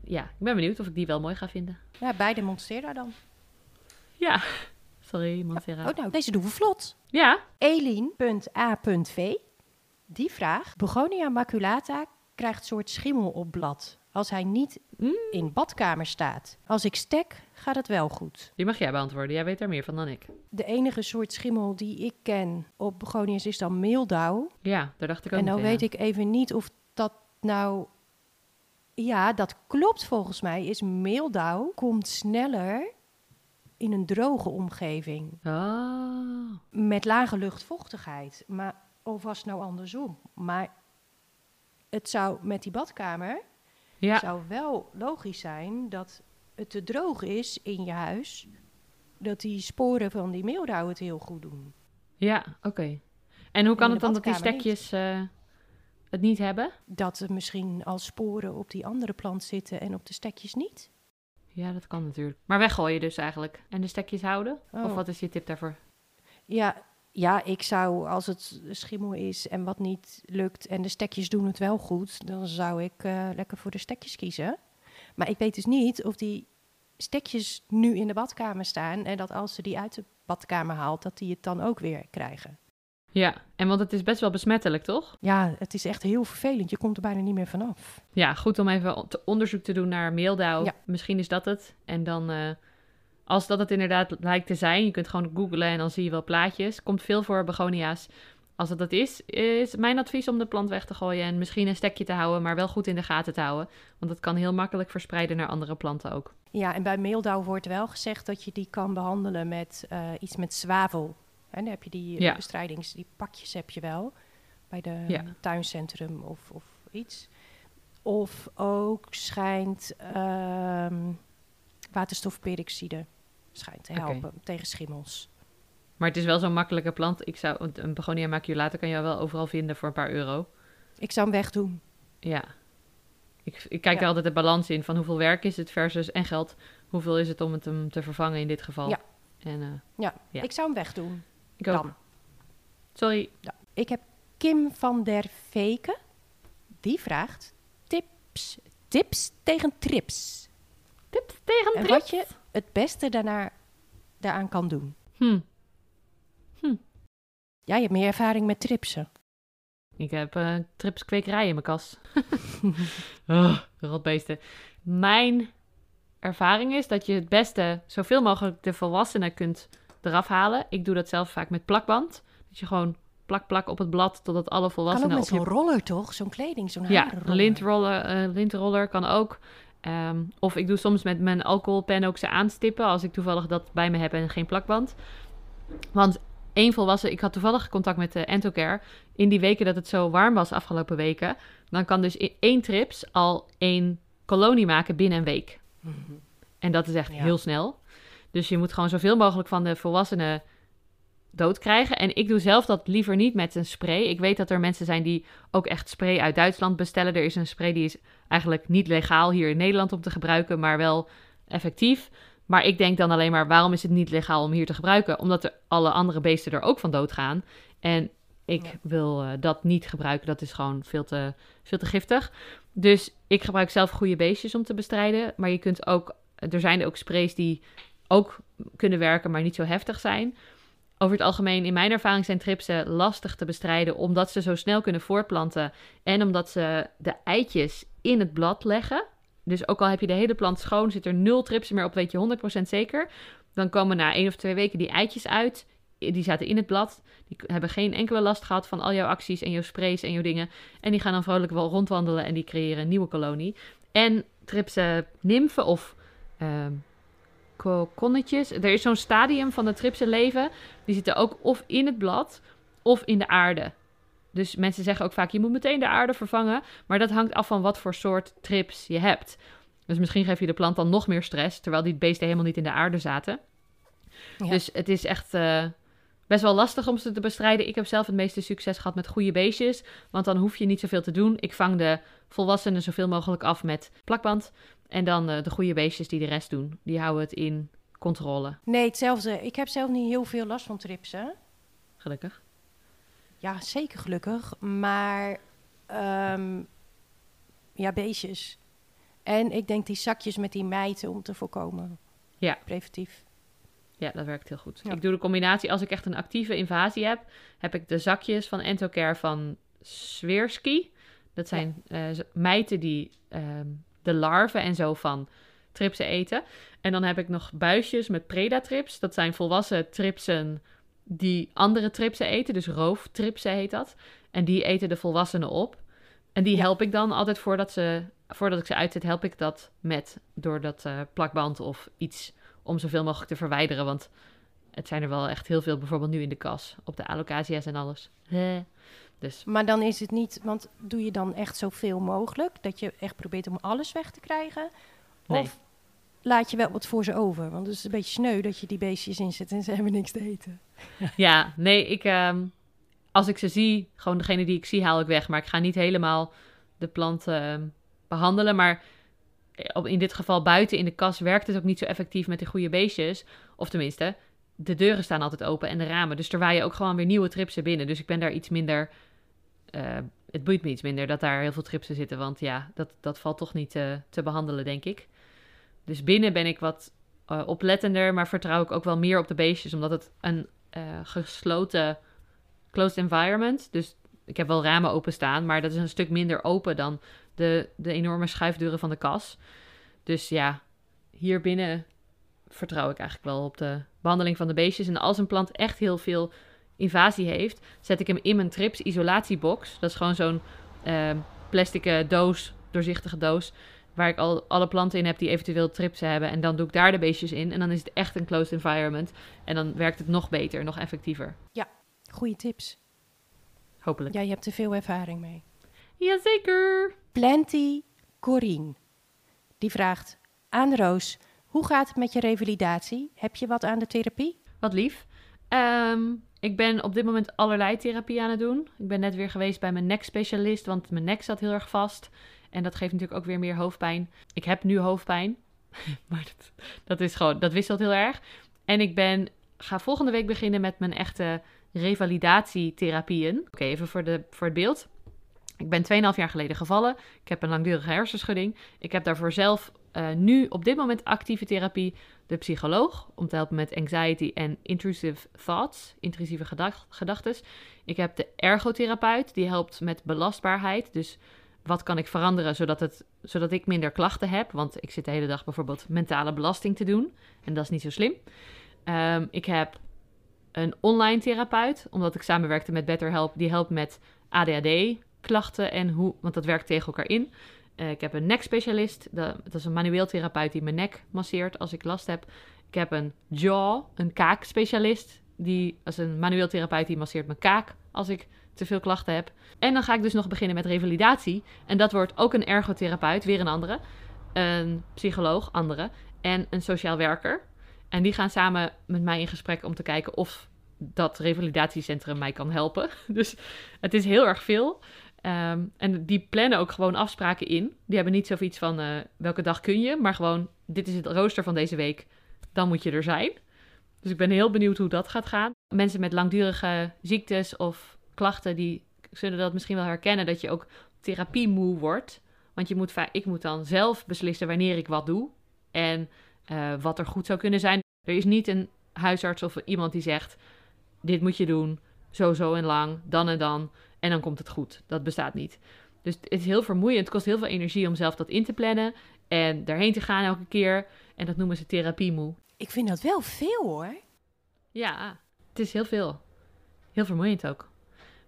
ja, ik ben benieuwd of ik die wel mooi ga vinden. Ja, beide Monstera dan. Ja. Sorry, Montserrat. Oh, nou, deze doen we vlot. Ja. Elien.a.v. Die vraagt: Begonia maculata krijgt soort schimmel op blad als hij niet Mm. in badkamer staat. Als ik stek, gaat het wel goed. Die mag jij beantwoorden. Jij weet daar meer van dan ik. De enige soort schimmel die ik ken op begonias is dan meeldauw. Ja, daar dacht ik ook En nou meteen weet ik even niet of dat nou... Ja, dat klopt volgens mij. Is meeldauw komt sneller in een droge omgeving. Oh. met lage luchtvochtigheid. Maar of was het nou andersom? Maar het zou met die badkamer Ja. zou wel logisch zijn dat het te droog is in je huis. Dat die sporen van die meeldauw het heel goed doen. Ja, oké. En hoe kan het dan dat die stekjes eh, het niet hebben? Dat er misschien al sporen op die andere plant zitten en op de stekjes niet. Ja, dat kan natuurlijk. Maar weggooien dus eigenlijk. En de stekjes houden? Oh. Of wat is je tip daarvoor? Ja, ja, ik zou als het schimmel is en wat niet lukt en de stekjes doen het wel goed, dan zou ik eh, lekker voor de stekjes kiezen. Maar ik weet dus niet of die stekjes nu in de badkamer staan en dat als ze die uit de badkamer haalt, dat die het dan ook weer krijgen. Ja, en want het is best wel besmettelijk, toch? Ja, het is echt heel vervelend. Je komt er bijna niet meer vanaf. Ja, goed om even onderzoek te doen naar meeldauw. Ja. Misschien is dat het. En dan, eh, als dat het inderdaad lijkt te zijn, je kunt gewoon googlen en dan zie je wel plaatjes. Komt veel voor begonia's. Als het dat is, is mijn advies om de plant weg te gooien en misschien een stekje te houden, maar wel goed in de gaten te houden. Want dat kan heel makkelijk verspreiden naar andere planten ook. Ja, en bij meeldauw wordt wel gezegd dat je die kan behandelen met eh, iets met zwavel. En dan heb je die eh, Ja. bestrijdings, die pakjes heb je wel bij de Ja. tuincentrum of, of iets. Of ook schijnt ehm waterstofperoxide schijnt te helpen tegen schimmels. Maar het is wel zo'n makkelijke plant. Ik zou, een begonia maculata kan je wel overal vinden voor een paar euro. Ik zou hem wegdoen. Ja. Ik, ik kijk Ja. er altijd de balans in van hoeveel werk is het versus en geld. Hoeveel is het om het hem te vervangen in dit geval? Ja. En eh, Ja, Ja. ik zou hem wegdoen. ik ook. Dan. Sorry. Ja. Ik heb Kim van der Veken. Die vraagt tips, tips tegen trips. Tips tegen En trip. wat je het beste daarna, daaraan kan doen. Hm. Ja, je hebt meer ervaring met tripsen. Ik heb eh trips kwekerij in mijn kas. oh, rotbeesten. Mijn ervaring is dat je het beste zoveel mogelijk de volwassenen kunt eraf halen. Ik doe dat zelf vaak met plakband. Dat je gewoon plak plak op het blad totdat alle Kan ook volwassenen met je zo'n roller toch? Zo'n kleding, zo'n Ja, harenroller. lintroller, eh lintroller kan ook. Ehm, of ik doe soms met mijn alcoholpen ook ze aanstippen als ik toevallig dat bij me heb en geen plakband. Want één volwassen, ik had toevallig contact met de Entocare. In die weken dat het zo warm was afgelopen weken, dan kan dus in één trips al één kolonie maken binnen een week. Mhm. En dat is echt Ja. heel snel. Dus je moet gewoon zoveel mogelijk van de volwassenen dood krijgen. En ik doe zelf dat liever niet met een spray. Ik weet dat er mensen zijn die ook echt spray uit Duitsland bestellen. Er is een spray die is eigenlijk niet legaal hier in Nederland om te gebruiken, maar wel effectief. Maar ik denk dan alleen maar, waarom is het niet legaal om hier te gebruiken? Omdat er alle andere beesten er ook van doodgaan. En ik Ja. wil eh, dat niet gebruiken. Dat is gewoon veel te, veel te giftig. Dus ik gebruik zelf goede beestjes om te bestrijden. Maar je kunt ook, er zijn ook sprays die ook kunnen werken, maar niet zo heftig zijn. Over het algemeen, in mijn ervaring, zijn tripsen lastig te bestrijden, omdat ze zo snel kunnen voortplanten en omdat ze de eitjes in het blad leggen. Dus ook al heb je de hele plant schoon, zit er nul tripsen meer op, weet je 100% zeker. Dan komen na één of twee weken die eitjes uit. Die zaten in het blad. Die hebben geen enkele last gehad van al jouw acties en jouw sprays en jouw dingen. En die gaan dan vrolijk wel rondwandelen en die creëren een nieuwe kolonie. En tripsen nymfen of ehm kokonnetjes. Er is zo'n stadium van de tripsen leven. Die zitten ook of in het blad of in de aarde. Dus mensen zeggen ook vaak, je moet meteen de aarde vervangen. Maar dat hangt af van wat voor soort trips je hebt. Dus misschien geef je de plant dan nog meer stress, terwijl die beesten helemaal niet in de aarde zaten. Ja. Dus het is echt eh, best wel lastig om ze te bestrijden. Ik heb zelf het meeste succes gehad met goede beestjes, want dan hoef je niet zoveel te doen. Ik vang de volwassenen zoveel mogelijk af met plakband. En dan eh, de goede beestjes die de rest doen. Die houden het in controle, Nee, hetzelfde. Ik heb zelf niet heel veel last van tripsen. gelukkig. Ja, zeker gelukkig. Maar ehm, ja, beestjes. En ik denk die zakjes met die mijten om te voorkomen. Ja. Preventief. Ja, dat werkt heel goed. Ja. Ik doe de combinatie, als ik echt een actieve invasie heb, heb ik de zakjes van Entocare van Sweersky. Dat zijn eh, mijten die ehm, de larven en zo van tripsen eten. En dan heb ik nog buisjes met predatrips. Dat zijn volwassen tripsen die andere tripsen eten. Dus rooftripsen heet dat. En die eten de volwassenen op. En die help ik dan altijd voordat, ze, voordat ik ze uitzet, help ik dat met door dat eh, plakband of iets om zoveel mogelijk te verwijderen. Want het zijn er wel echt heel veel, bijvoorbeeld nu in de kas, op de alocasia's en alles. Eh. Dus Maar dan is het niet, want doe je dan echt zoveel mogelijk? Dat je echt probeert om alles weg te krijgen? Nee. Of laat je wel wat voor ze over? Want het is een beetje sneu dat je die beestjes inzet en ze hebben niks te eten. ja, nee, ik, ehm, als ik ze zie, gewoon degene die ik zie, haal ik weg. Maar ik ga niet helemaal de plant ehm, behandelen. Maar eh, op- in dit geval buiten in de kas werkt het ook niet zo effectief met die goede beestjes. Of tenminste, de deuren staan altijd open en de ramen. Dus er waaien ook gewoon weer nieuwe tripsen binnen. Dus ik ben daar iets minder... eh, het boeit me iets minder dat daar heel veel tripsen zitten. Want ja, dat, dat valt toch niet eh, te behandelen, denk ik. Dus binnen ben ik wat eh, oplettender, maar vertrouw ik ook wel meer op de beestjes. Omdat het een gesloten, closed environment. Dus ik heb wel ramen openstaan, maar dat is een stuk minder open dan de, de enorme schuifdeuren van de kas. Dus ja, hier binnen vertrouw ik eigenlijk wel op de behandeling van de beestjes. En als een plant echt heel veel invasie heeft, zet ik hem in mijn trips isolatiebox. Dat is gewoon zo'n eh, plastic eh, doos, doorzichtige doos, waar ik al alle planten in heb die eventueel tripsen hebben. En dan doe ik daar de beestjes in. En dan is het echt een closed environment. En dan werkt het nog beter, nog effectiever. Goeie tips. Hopelijk. Ja, je hebt er veel ervaring mee. Jazeker! Plenty Corine. Die vraagt aan Roos: hoe gaat het met je revalidatie? Heb je wat aan de therapie? Wat lief. Ehm, ik ben op dit moment allerlei therapie aan het doen. Ik ben net weer geweest bij mijn nekspecialist, want mijn nek zat heel erg vast. En dat geeft natuurlijk ook weer meer hoofdpijn. Ik heb nu hoofdpijn, maar dat, dat is gewoon, dat wisselt heel erg. En ik ben, ga volgende week beginnen met mijn echte revalidatietherapieën. Oké, even voor, de, voor het beeld. Ik ben 2,5 jaar geleden gevallen. Ik heb een langdurige hersenschudding. Ik heb daarvoor zelf eh, nu op dit moment actieve therapie de psycholoog om te helpen met anxiety en intrusive thoughts, intrusieve gedacht gedachten. Ik heb de ergotherapeut die helpt met belastbaarheid. Dus wat kan ik veranderen zodat, het, zodat ik minder klachten heb? Want ik zit de hele dag bijvoorbeeld mentale belasting te doen en dat is niet zo slim. Ehm, ik heb een online therapeut, omdat ik samenwerkte met BetterHelp, die helpt met ADHD-klachten en hoe, want dat werkt tegen elkaar in. Eh, ik heb een nekspecialist, dat, dat is een manueel therapeut die mijn nek masseert als ik last heb. Ik heb een jaw, een kaakspecialist, die als een manueel therapeut die masseert mijn kaak als ik te veel klachten heb. En dan ga ik dus nog beginnen met revalidatie. En dat wordt ook een ergotherapeut, weer een andere, een psycholoog, andere, en een sociaal werker. En die gaan samen met mij in gesprek om te kijken of dat revalidatiecentrum mij kan helpen. Dus het is heel erg veel. Ehm, en die plannen ook gewoon afspraken in. Die hebben niet zoiets van eh, welke dag kun je, maar gewoon dit is het rooster van deze week. Dan moet je er zijn. Dus ik ben heel benieuwd hoe dat gaat gaan. Mensen met langdurige ziektes of klachten, die zullen dat misschien wel herkennen dat je ook therapie moe wordt. Want je moet ik moet dan zelf beslissen wanneer ik wat doe en eh, wat er goed zou kunnen zijn. Er is niet een huisarts of iemand die zegt: dit moet je doen, zo, zo en lang, dan en dan, en dan komt het goed. Dat bestaat niet. Dus het is heel vermoeiend. Het kost heel veel energie om zelf dat in te plannen en daarheen te gaan elke keer. En dat noemen ze therapie moe. Ik vind dat wel veel hoor. Ja, het is heel veel. Heel vermoeiend ook.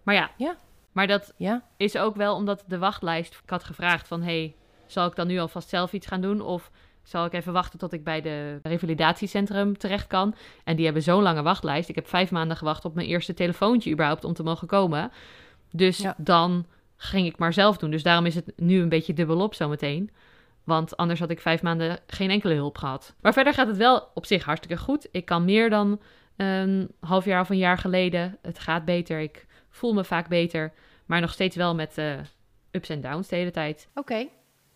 Maar ja, Ja. maar dat Ja, is ook wel omdat de wachtlijst... Ik had gevraagd van, hey, zal ik dan nu alvast zelf iets gaan doen? Of zal ik even wachten tot ik bij de revalidatiecentrum terecht kan? En die hebben zo'n lange wachtlijst. Ik heb vijf maanden gewacht op mijn eerste telefoontje überhaupt om te mogen komen. Dus Ja. dan ging ik maar zelf doen. Dus daarom is het nu een beetje dubbelop zometeen. Want anders had ik vijf maanden geen enkele hulp gehad. Maar verder gaat het wel op zich hartstikke goed. Ik kan meer dan een half jaar of een jaar geleden. Het gaat beter. Ik voel me vaak beter. Maar nog steeds wel met eh, ups en downs de hele tijd. Oké.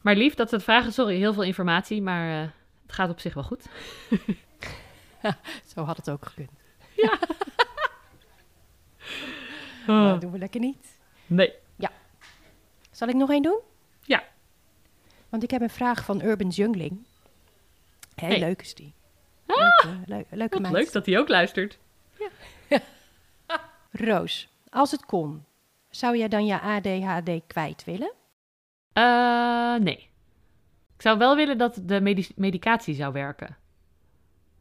Maar lief dat ze het vragen. Sorry, heel veel informatie. Maar eh, het gaat op zich wel goed. Zo had het ook gekund. Ja. Maar dat doen we lekker niet. Nee. Zal ik nog één doen? Ja. Want ik heb een vraag van Urban Jungling. Heel Hey. leuk is die. Leuke, leu- leuke Wat meid. leuk dat hij ook luistert. Roos, als het kon, zou jij dan je ADHD kwijt willen? Eh, nee. Ik zou wel willen dat de medi- medicatie zou werken.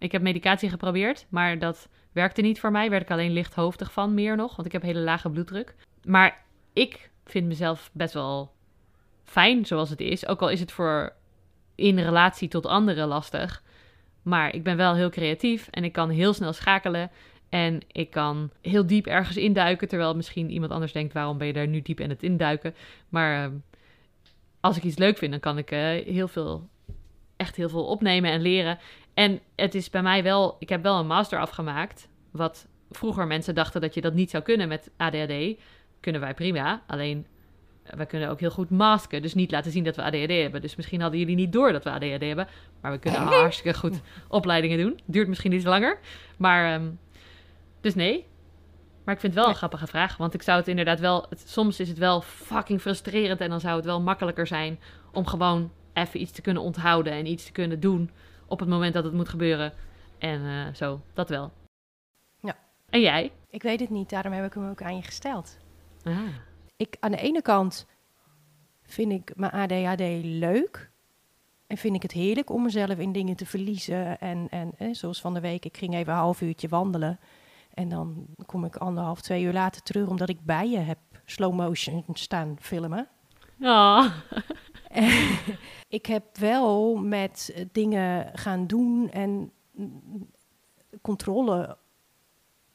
Ik heb medicatie geprobeerd, maar dat werkte niet voor mij. Werd ik alleen lichthoofdig van, meer nog, want ik heb hele lage bloeddruk. Maar ik vind mezelf best wel fijn zoals het is. Ook al is het voor in relatie tot anderen lastig. Maar ik ben wel heel creatief en ik kan heel snel schakelen. En ik kan heel diep ergens induiken. Terwijl misschien iemand anders denkt: waarom ben je daar nu diep in het induiken? Maar ehm, als ik iets leuk vind, dan kan ik eh, heel veel, echt heel veel opnemen en leren. En het is bij mij wel, ik heb wel een master afgemaakt. Wat vroeger mensen dachten dat je dat niet zou kunnen met ADHD. Kunnen wij prima. Alleen eh, wij kunnen ook heel goed masken. Dus niet laten zien dat we ADHD hebben. Dus misschien hadden jullie niet door dat we ADHD hebben. Maar we kunnen hartstikke goed opleidingen doen. Duurt misschien iets langer. Maar, ehm, dus nee. Maar ik vind het wel een grappige vraag. Want ik zou het inderdaad wel... Het, soms is het wel fucking frustrerend. En dan zou het wel makkelijker zijn om gewoon even iets te kunnen onthouden. En iets te kunnen doen op het moment dat het moet gebeuren. En eh, zo, dat wel. Ja. En jij? Ik weet het niet, daarom heb ik hem ook aan je gesteld. Ah, Ik, aan de ene kant vind ik mijn ADHD leuk. En vind ik het heerlijk om mezelf in dingen te verliezen. En, en eh, zoals van de week, ik ging even een half uurtje wandelen. En dan kom ik anderhalf, twee uur later terug, omdat ik bij je heb slow motion staan filmen. Ah. ik heb wel met eh, dingen gaan doen en mm, controle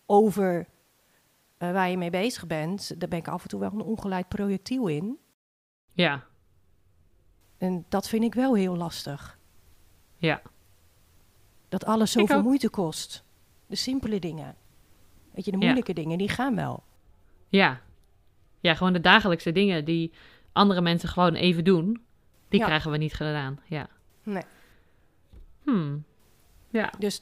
over eh, waar je mee bezig bent. Daar ben ik af en toe wel een ongeleid projectiel in. ja, En dat vind ik wel heel lastig. ja. Dat alles zoveel moeite kost. De simpele dingen. Weet je, de Ja. moeilijke dingen, die gaan wel. Ja. Ja, gewoon de dagelijkse dingen die andere mensen gewoon even doen, die Ja. krijgen we niet gedaan. Ja. Nee. Hmm. Ja. Dus,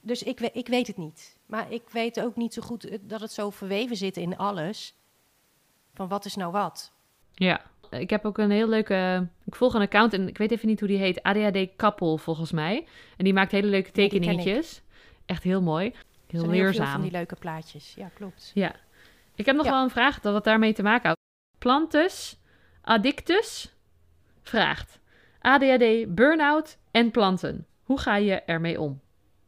dus ik, ik weet het niet. Maar ik weet ook niet zo goed eh, dat het zo verweven zit in alles. Van wat is nou wat? Ja. Ik heb ook een heel leuke... Ik volg een account en ik weet even niet hoe die heet. ADHD Kappel volgens mij. En die maakt hele leuke tekeningetjes. Echt heel mooi. Heel zijn heel leerzaam. van die leuke plaatjes. Ja, klopt. Ja. Ik heb nog Ja. wel een vraag dat wat daarmee te maken houdt. Plantus Addictus vraagt: ADHD, burn-out en planten. Hoe ga je ermee om?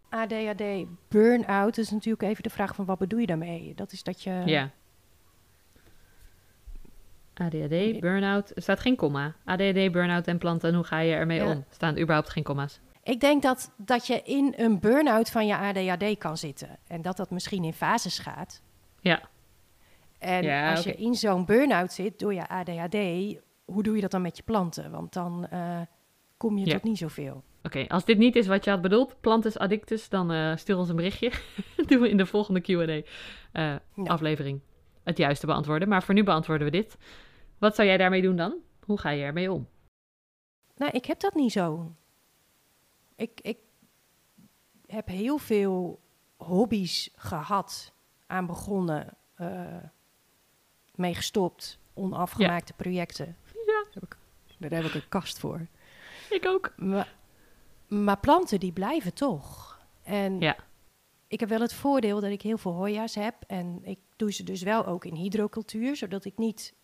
ADHD, burn-out is natuurlijk even de vraag van wat bedoel je daarmee? Dat is dat je... Ja. ADHD, burn-out. Er staat geen komma. ADHD, burn-out en planten. Hoe ga je ermee Ja. om? Er staan überhaupt geen komma's. Ik denk dat, dat je in een burn-out van je ADHD kan zitten. En dat dat misschien in fases gaat. Ja. En Ja, als je in zo'n burn-out zit door je ADHD, hoe doe je dat dan met je planten? Want dan eh, kom je Ja. tot niet zoveel. Oké, als dit niet is wat je had bedoeld, plantus addictus, dan eh, stuur ons een berichtje. Doen we in de volgende Q&A-aflevering het juiste beantwoorden. Maar voor nu beantwoorden we dit. Wat zou jij daarmee doen dan? Hoe ga je ermee om? Nou, ik heb dat niet zo. Ik, ik heb heel veel hobby's gehad, aan begonnen, eh, mee gestopt, onafgemaakte projecten. Ja. Daar heb, ik, daar heb ik een kast voor. Ik ook. Maar, maar planten, die blijven toch. En Ja. ik heb wel het voordeel dat ik heel veel hoja's heb. En ik doe ze dus wel ook in hydrocultuur, zodat ik niet...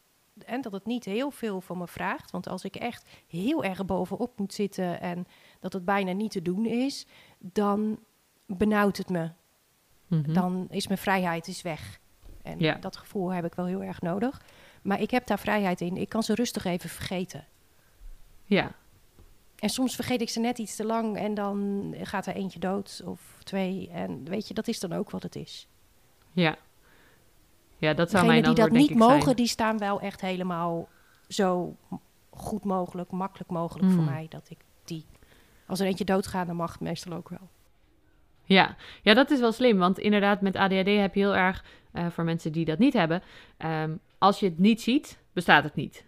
En dat het niet heel veel van me vraagt. Want als ik echt heel erg bovenop moet zitten en dat het bijna niet te doen is, dan benauwt het me. Mhm. Dan is mijn vrijheid is weg. En Ja. dat gevoel heb ik wel heel erg nodig. Maar ik heb daar vrijheid in. Ik kan ze rustig even vergeten. Ja, En soms vergeet ik ze net iets te lang en dan gaat er eentje dood of twee. En weet je, dat is dan ook wat het is. ja. Ja, dat zou Degenen mijn die antwoord dat denk niet zijn. mogen, die staan wel echt helemaal zo goed mogelijk, makkelijk mogelijk voor Mm. mij. Dat ik die, als er eentje doodgaat, dan mag het meestal ook wel. Ja. ja, dat is wel slim. Want inderdaad, met ADHD heb je heel erg, eh, voor mensen die dat niet hebben, ehm, als je het niet ziet, bestaat het niet.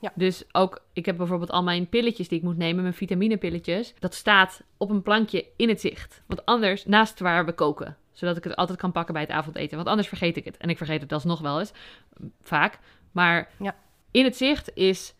Ja. Dus ook, ik heb bijvoorbeeld al mijn pilletjes die ik moet nemen, mijn vitaminepilletjes, dat staat op een plankje in het zicht. Want anders, naast waar we koken, zodat ik het altijd kan pakken bij het avondeten. Want anders vergeet ik het. En ik vergeet het alsnog wel eens, vaak. Maar Ja. in het zicht is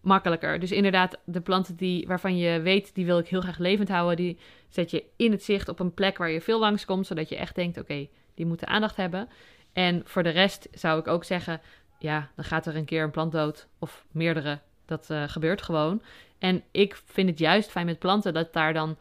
makkelijker. Dus inderdaad, de planten die, waarvan je weet, die wil ik heel graag levend houden, die zet je in het zicht op een plek waar je veel langskomt, zodat je echt denkt, oké, die moeten aandacht hebben. En voor de rest zou ik ook zeggen, ja, dan gaat er een keer een plant dood of meerdere. Dat eh, gebeurt gewoon. En ik vind het juist fijn met planten dat daar dan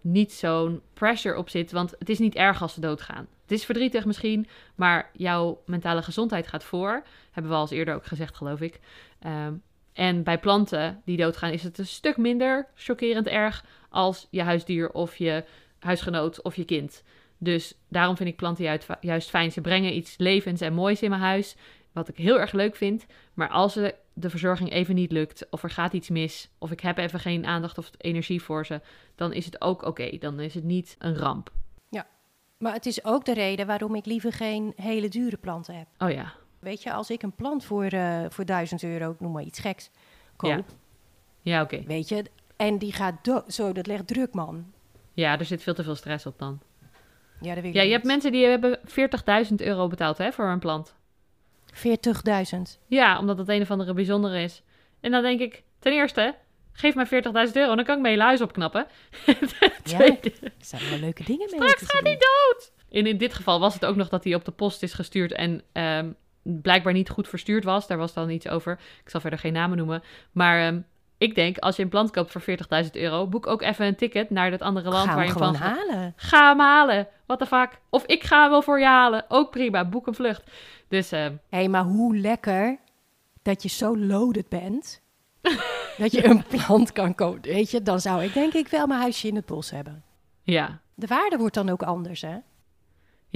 niet zo'n pressure op zit, want het is niet erg als ze doodgaan. Het is verdrietig misschien, maar jouw mentale gezondheid gaat voor. Hebben we al eens eerder ook gezegd, geloof ik. Ehm, en bij planten die doodgaan is het een stuk minder chockerend erg als je huisdier of je huisgenoot of je kind. Dus daarom vind ik planten juist, fijn. Ze brengen iets levends en moois in mijn huis, wat ik heel erg leuk vind. Maar als de verzorging even niet lukt, of er gaat iets mis, of ik heb even geen aandacht of energie voor ze, dan is het ook oké. Dan is het niet een ramp. Maar het is ook de reden waarom ik liever geen hele dure planten heb. Oh ja, Weet je, als ik een plant voor, eh voor 1000 euro, noem maar iets geks, koop, Ja. ja oké. weet je, en die gaat dood, zo, dat legt druk, man. Ja, er zit veel te veel stress op dan. Ja, dat weet ik Ja, je niet. hebt mensen die hebben 40.000 euro betaald hè, voor een plant. 40.000. Ja, omdat het een of andere bijzondere is. En dan denk ik, ten eerste, geef mij 40.000 euro, dan kan ik mijn hele huis opknappen. Ja. Er zijn wel leuke dingen mee. Straks gaat hij dood! En in dit geval was het ook nog dat hij op de post is gestuurd en ehm, blijkbaar niet goed verstuurd was. Daar was dan iets over. Ik zal verder geen namen noemen. Maar ehm, ik denk, als je een plant koopt voor 40.000 euro, boek ook even een ticket naar dat andere land waar je gewoon van gaat. halen. Ga hem halen. What the fuck? Of ik ga hem wel voor je halen. Ook prima. Boek een vlucht. Dus ehm, hey, maar hoe lekker dat je zo loaded bent. dat je een plant kan kopen. Weet je, dan zou ik denk ik wel mijn huisje in het bos hebben. ja. De waarde wordt dan ook anders, hè?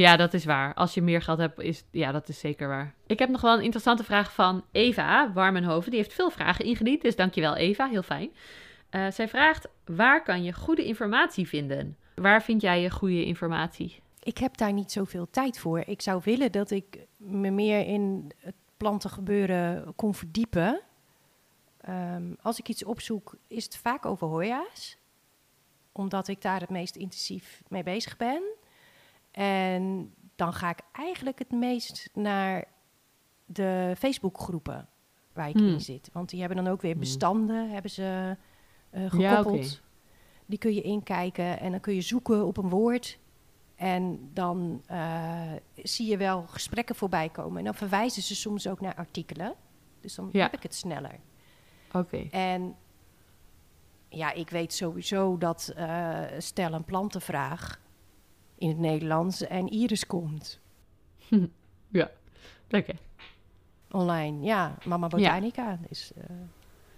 Ja, dat is waar. Als je meer geld hebt, is ja, dat is zeker waar. Ik heb nog wel een interessante vraag van Eva Warmenhoven. Die heeft veel vragen ingediend, dus dankjewel Eva, heel fijn. Eh, zij vraagt, waar kan je goede informatie vinden? Waar vind jij je goede informatie? Ik heb daar niet zoveel tijd voor. Ik zou willen dat ik me meer in het plantengebeuren kon verdiepen. Ehm, als ik iets opzoek, is het vaak over Hoya's. Omdat ik daar het meest intensief mee bezig ben. En dan ga ik eigenlijk het meest naar de Facebookgroepen waar ik Hmm. in zit. Want die hebben dan ook weer Hmm. bestanden, hebben ze eh, Ja, gekoppeld. oké. Die kun je inkijken en dan kun je zoeken op een woord. En dan eh, zie je wel gesprekken voorbij komen. En dan verwijzen ze soms ook naar artikelen. Dus dan Ja. heb ik het sneller. Oké. En ja, ik weet sowieso dat eh stel een plantenvraag in het Nederlands en Iris komt Lekker. online. Ja, Mama Botanica. Dus, eh,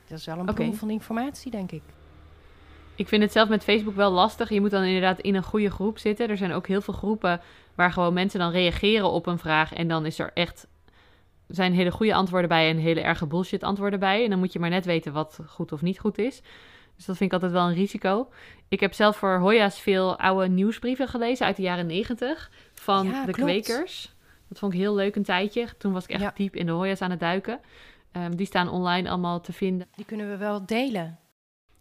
dat is wel een bron van informatie, denk ik. Ik vind het zelf met Facebook wel lastig. Je moet dan inderdaad in een goede groep zitten. Er zijn ook heel veel groepen waar gewoon mensen dan reageren op een vraag. En dan is er echt zijn hele goede antwoorden bij en hele erge bullshit antwoorden bij. En dan moet je maar net weten wat goed of niet goed is. Dus dat vind ik altijd wel een risico. Ik heb zelf voor Hoya's veel oude nieuwsbrieven gelezen uit de jaren negentig van Ja, de klopt. kwekers. Dat vond ik heel leuk een tijdje. Toen was ik echt Ja. diep in de Hoya's aan het duiken. Ehm, die staan online allemaal te vinden. Die kunnen we wel delen.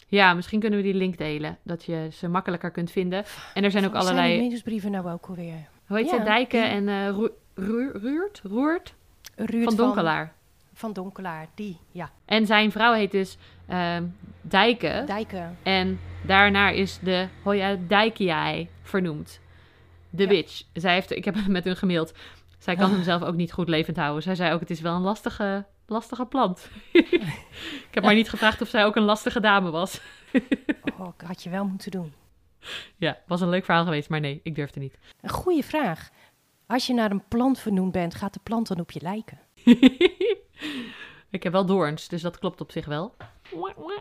Ja, misschien kunnen we die link delen, dat je ze makkelijker kunt vinden. En er zijn ook Zijn allerlei, die nieuwsbrieven nou ook alweer? hoe heet Ja, ze, dijken en Roer- Ruurt, Roert Ruud van Donkelaar. Van Donkelaar, die. Ja, En zijn vrouw heet dus ehm, Dijken. dijken. En daarnaar is de Hoya Dijkiai vernoemd. De Ja. bitch. Zij heeft, ik heb met hun gemaild. Zij kan hem zelf ook niet goed levend houden. Zij zei ook, het is wel een lastige, lastige plant. ik heb maar niet gevraagd of zij ook een lastige dame was. Oh, had je wel moeten doen. ja, was een leuk verhaal geweest, maar nee, ik durfde niet. Een goede vraag. Als je naar een plant vernoemd bent, gaat de plant dan op je lijken? ik heb wel doorns, dus dat klopt op zich wel.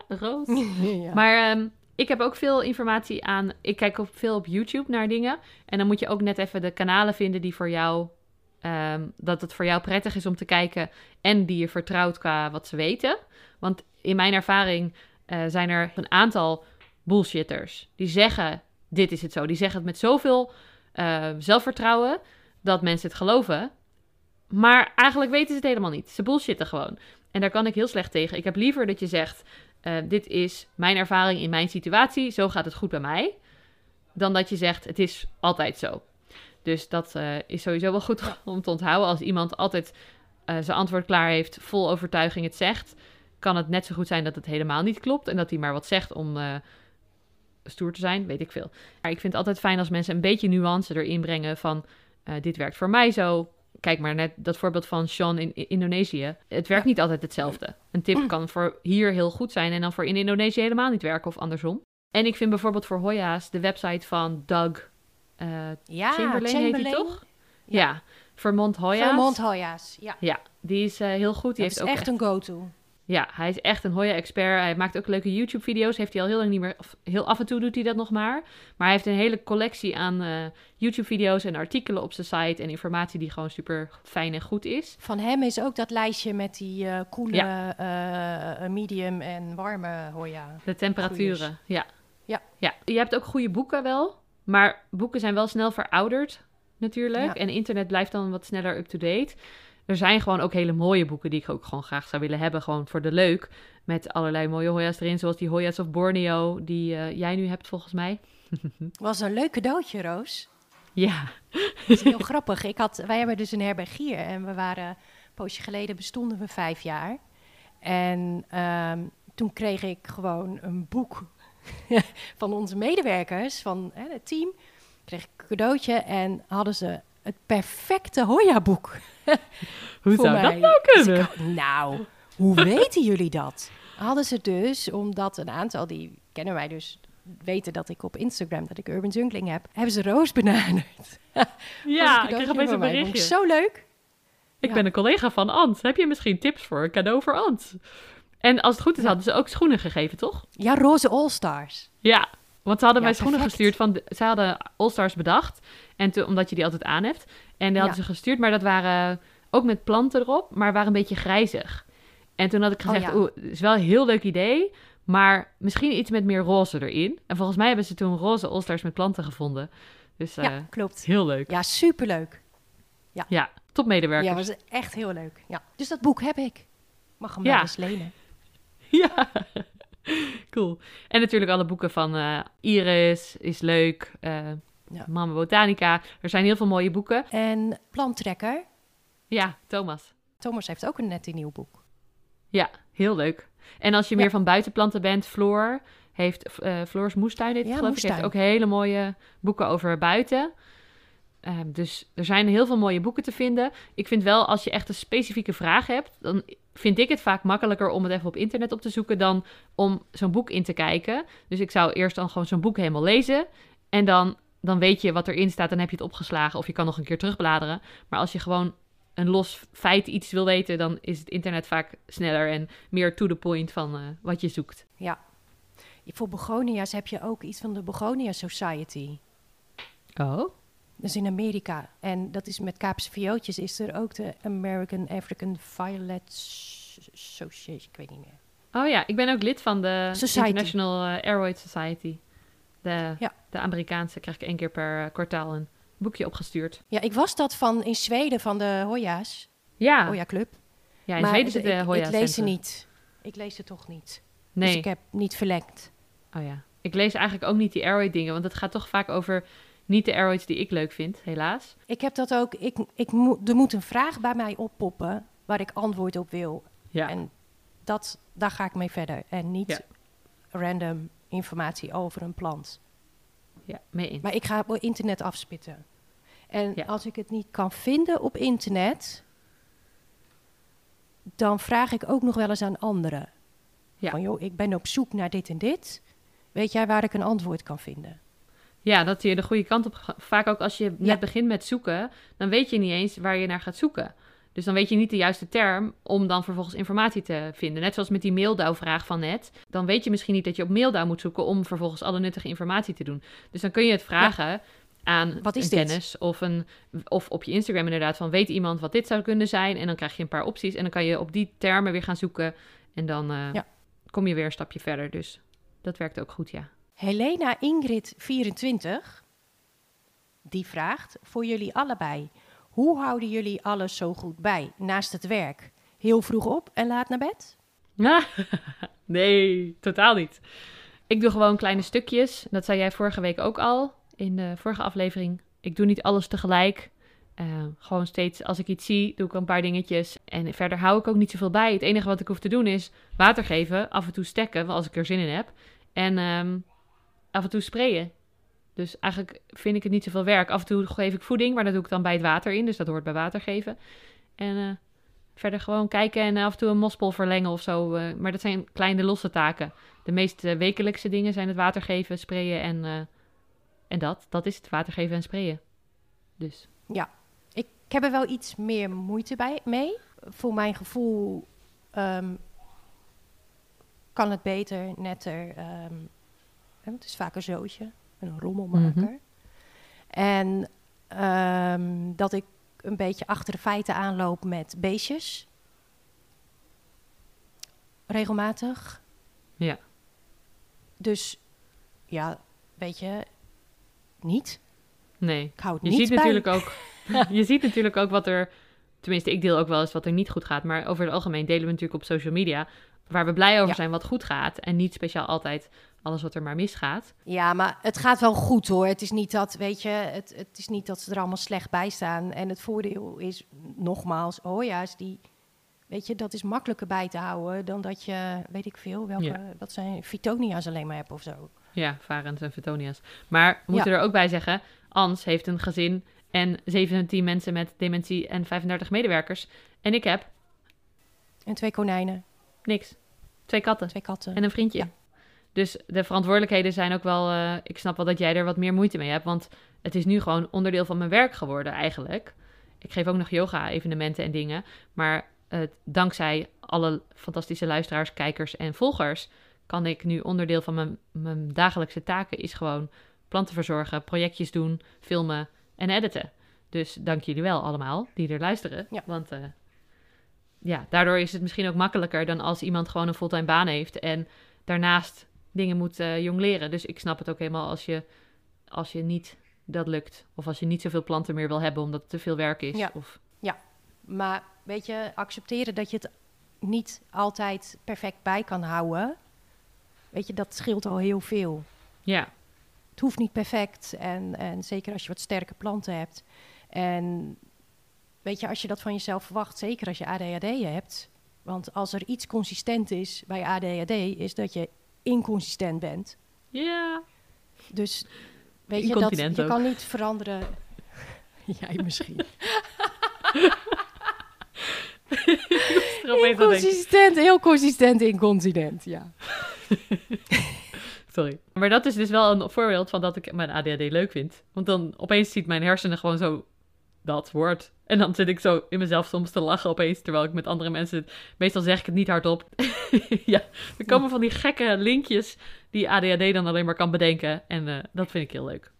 Rood. ja. Maar ehm, ik heb ook veel informatie aan. Ik kijk op, veel op YouTube naar dingen. En dan moet je ook net even de kanalen vinden die voor jou ehm, dat het voor jou prettig is om te kijken en die je vertrouwt qua wat ze weten. Want in mijn ervaring eh, zijn er een aantal bullshitters die zeggen: Dit is het zo. Die zeggen het met zoveel eh, zelfvertrouwen dat mensen het geloven. Maar eigenlijk weten ze het helemaal niet. Ze bullshitten gewoon. En daar kan ik heel slecht tegen. Ik heb liever dat je zegt: eh, Dit is mijn ervaring in mijn situatie. Zo gaat het goed bij mij. Dan dat je zegt: Het is altijd zo. Dus dat uh, is sowieso wel goed om te onthouden. Als iemand altijd uh, zijn antwoord klaar heeft, vol overtuiging het zegt, kan het net zo goed zijn dat het helemaal niet klopt en dat hij maar wat zegt om stoer te zijn, weet ik veel. Maar ik vind het altijd fijn als mensen een beetje nuance erin brengen van dit werkt voor mij zo. Kijk maar net dat voorbeeld van Sean in, in Indonesië. Het werkt niet altijd hetzelfde. Een tip kan voor hier heel goed zijn en dan voor in Indonesië helemaal niet werken of andersom. En ik vind bijvoorbeeld voor Hoya's de website van Doug uh, ja, Chamberlain, Chamberlain heet hij toch? Ja. ja. Vermont Hoya's. Vermont Hoya's, ja. Ja, die is uh, heel goed. Die dat heeft is ook echt een go-to. Ja, hij is echt een Hoya-expert. Hij maakt ook leuke YouTube-video's. Heeft hij al heel lang niet meer... Of heel af en toe doet hij dat nog maar. Maar hij heeft een hele collectie aan uh, YouTube-video's en artikelen op zijn site... en informatie die gewoon super fijn en goed is. Van hem is ook dat lijstje met die uh, koele, ja. medium en warme Hoya. De temperaturen, ja. Ja. ja. Je hebt ook goede boeken wel. Maar boeken zijn wel snel verouderd, natuurlijk. Ja. En internet blijft dan wat sneller up-to-date. Er zijn gewoon ook hele mooie boeken die ik ook gewoon graag zou willen hebben. Gewoon voor de leuk. Met allerlei mooie Hoya's erin. Zoals die Hoya's of Borneo, die uh, jij nu hebt volgens mij. Was een leuk cadeautje, Roos. Ja. Dat is heel grappig. Ik had, wij hebben dus een herbergier. En we waren, een poosje geleden bestonden we vijf jaar. En um, toen kreeg ik gewoon een boek van onze medewerkers, van hè, het team, kreeg ik een cadeautje en hadden ze het perfecte Hoya-boek. hoe zou mij. dat nou kunnen? Dus ik, nou, hoe weten jullie dat? Hadden ze dus, omdat een aantal, die kennen wij dus, weten dat ik op Instagram, dat ik Urban Junkling heb, hebben ze Roos benaderd. ja, ik kreeg opeens een berichtje. Zo leuk. Ik ja. ben een collega van Ant. Heb je misschien tips voor een cadeau voor Ant? En als het goed is, hadden ze ook schoenen gegeven, toch? Ja, roze All-Stars. Ja, want ze hadden ja, mij schoenen perfect. gestuurd van... Ze hadden All-Stars bedacht. En te, omdat je die altijd aan hebt. En die hadden ja. ze gestuurd, maar dat waren ook met planten erop. Maar waren een beetje grijzig. En toen had ik gezegd, oeh, oh, ja. het is wel een heel leuk idee. Maar misschien iets met meer roze erin. En volgens mij hebben ze toen roze All-Stars met planten gevonden. Dus ja, uh, klopt. Heel leuk. Ja, superleuk. Ja, ja topmedewerkers. Ja, was echt heel leuk. Ja. Dus dat boek heb ik. Mag hem ja. eens lenen. Ja, cool. En natuurlijk alle boeken van uh, Iris is leuk. Uh, ja. Mama Botanica. Er zijn heel veel mooie boeken. En Plantrekker. Ja, Thomas. Thomas heeft ook een net een nieuw boek. Ja, heel leuk. En als je ja. meer van buitenplanten bent, Floor heeft uh, Floors Moestuin, dit, ja, geloof moestuin. ik, heeft ook hele mooie boeken over buiten. Uh, dus er zijn heel veel mooie boeken te vinden. Ik vind wel, als je echt een specifieke vraag hebt, dan vind ik het vaak makkelijker om het even op internet op te zoeken dan om zo'n boek in te kijken. Dus ik zou eerst dan gewoon zo'n boek helemaal lezen. En dan, dan weet je wat erin staat, dan heb je het opgeslagen of je kan nog een keer terugbladeren. Maar als je gewoon een los feit iets wil weten, dan is het internet vaak sneller en meer to the point van uh, wat je zoekt. Ja. Voor begonia's heb je ook iets van de Begonia Society. Oh? Dus in Amerika. En dat is met Kaapse viootjes is er ook de American African Violet Association. Ik weet niet meer. Oh ja, ik ben ook lid van de Society. International uh, Aeroid Society. De, ja. de Amerikaanse krijg ik één keer per uh, kwartaal een boekje opgestuurd. Ja, ik was dat van in Zweden van de Hoya's. Ja. Hoya Club. Ja, in maar Zweden zit de Hoya Ik lees ze niet. Ik lees ze toch niet. Nee. Dus ik heb niet verlengd. Oh ja. Ik lees eigenlijk ook niet die Aeroid dingen, want het gaat toch vaak over niet de aeroids die ik leuk vind, helaas. Ik heb dat ook. Ik, ik er moet een vraag bij mij oppoppen waar ik antwoord op wil. Ja. En dat, daar ga ik mee verder. En niet ja. random informatie over een plant. Ja, mee in. Maar ik ga op internet afspitten. En Ja. als ik het niet kan vinden op internet, dan vraag ik ook nog wel eens aan anderen. Ja. Van joh, ik ben op zoek naar dit en dit. Weet jij waar ik een antwoord kan vinden? Ja, dat je de goede kant op gaat. Vaak ook als je net Ja. begint met zoeken, dan weet je niet eens waar je naar gaat zoeken. Dus dan weet je niet de juiste term om dan vervolgens informatie te vinden. Net zoals met die maildauw-vraag van net. Dan weet je misschien niet dat je op maildauw moet zoeken om vervolgens alle nuttige informatie te doen. Dus dan kun je het vragen aan Wat is een dit? kennis. Of, een, of op je Instagram inderdaad van weet iemand wat dit zou kunnen zijn. En dan krijg je een paar opties. En dan kan je op die termen weer gaan zoeken. En dan eh, Ja. kom je weer een stapje verder. Dus dat werkt ook goed, ja. Helena Ingrid 24, die vraagt voor jullie allebei. Hoe houden jullie alles zo goed bij naast het werk? Heel vroeg op en laat naar bed? nee, totaal niet. Ik doe gewoon kleine stukjes. Dat zei jij vorige week ook al in de vorige aflevering. Ik doe niet alles tegelijk. Eh, gewoon steeds als ik iets zie, doe ik een paar dingetjes. En verder hou ik ook niet zoveel bij. Het enige wat ik hoef te doen is water geven, af en toe stekken als ik er zin in heb. En ehm, af en toe sprayen. Dus eigenlijk vind ik het niet zoveel werk. Af en toe geef ik voeding, maar dat doe ik dan bij het water in. Dus dat hoort bij water geven. En eh, verder gewoon kijken en af en toe een mospel verlengen of zo. eh, maar dat zijn kleine losse taken. De meest eh, wekelijkse dingen zijn het water geven, sprayen en, en dat. Dat is het, water geven en sprayen. Dus Ik heb er wel iets meer moeite bij, mee. Voor mijn gevoel ehm, kan het beter, netter. ehm, het is vaak een zootje, een rommelmaker. Mhm. En ehm, dat ik een beetje achter de feiten aanloop met beestjes. Regelmatig. Ja. Dus ja, weet je, niet. nee. Ik hou het Je niet ziet, bij. natuurlijk ook, je ziet natuurlijk ook wat er... Tenminste, ik deel ook wel eens wat er niet goed gaat. Maar over het algemeen delen we natuurlijk op social media... waar we blij over Ja. zijn wat goed gaat. En niet speciaal altijd alles wat er maar misgaat. Ja, maar het gaat wel goed hoor. Het is niet dat, weet je, het, het is niet dat ze er allemaal slecht bij staan. En het voordeel is, nogmaals, oh ja, is die, weet je, dat is makkelijker bij te houden dan dat je, weet ik veel, welke, Ja. wat zijn Vitonia's alleen maar hebt of zo. Ja, varens en Fetonia's. Maar we moeten er ook bij zeggen... Ans heeft een gezin en 17 mensen met dementie en 35 medewerkers. En ik heb En twee konijnen, niks. Twee katten. twee katten. En een vriendje. Ja. Dus de verantwoordelijkheden zijn ook wel. eh, ik snap wel dat jij er wat meer moeite mee hebt. Want het is nu gewoon onderdeel van mijn werk geworden, eigenlijk. Ik geef ook nog yoga-evenementen en dingen. Maar eh, dankzij alle fantastische luisteraars, kijkers en volgers. kan ik nu onderdeel van mijn, mijn dagelijkse taken. is gewoon planten verzorgen, projectjes doen, filmen en editen. Dus dank jullie wel allemaal die er luisteren. Ja. Want. eh, ja, daardoor is het misschien ook makkelijker dan als iemand gewoon een fulltime baan heeft en daarnaast dingen moet eh jong leren. Dus ik snap het ook helemaal als je, als je niet dat lukt. Of als je niet zoveel planten meer wil hebben omdat het te veel werk is. Ja. Of, Maar weet je, accepteren dat je het niet altijd perfect bij kan houden, weet je, dat scheelt al heel veel. ja, het hoeft niet perfect. En, en zeker als je wat sterke planten hebt. En weet je, als je dat van jezelf verwacht, zeker als je ADHD hebt. Want als er iets consistent is bij ADHD, is dat je inconsistent bent. ja. Dus weet je, dat, je ook. kan niet veranderen. Jij misschien. Inconsistent, heel consistent incontinent, ja. Sorry. Maar dat is dus wel een voorbeeld van dat ik mijn ADHD leuk vind. Want dan opeens ziet mijn hersenen gewoon zo dat woord. En dan zit ik zo in mezelf soms te lachen opeens, terwijl ik met andere mensen... Meestal zeg ik het niet hardop. ja, er komen van die gekke linkjes die ADHD dan alleen maar kan bedenken. En eh, dat vind ik heel leuk.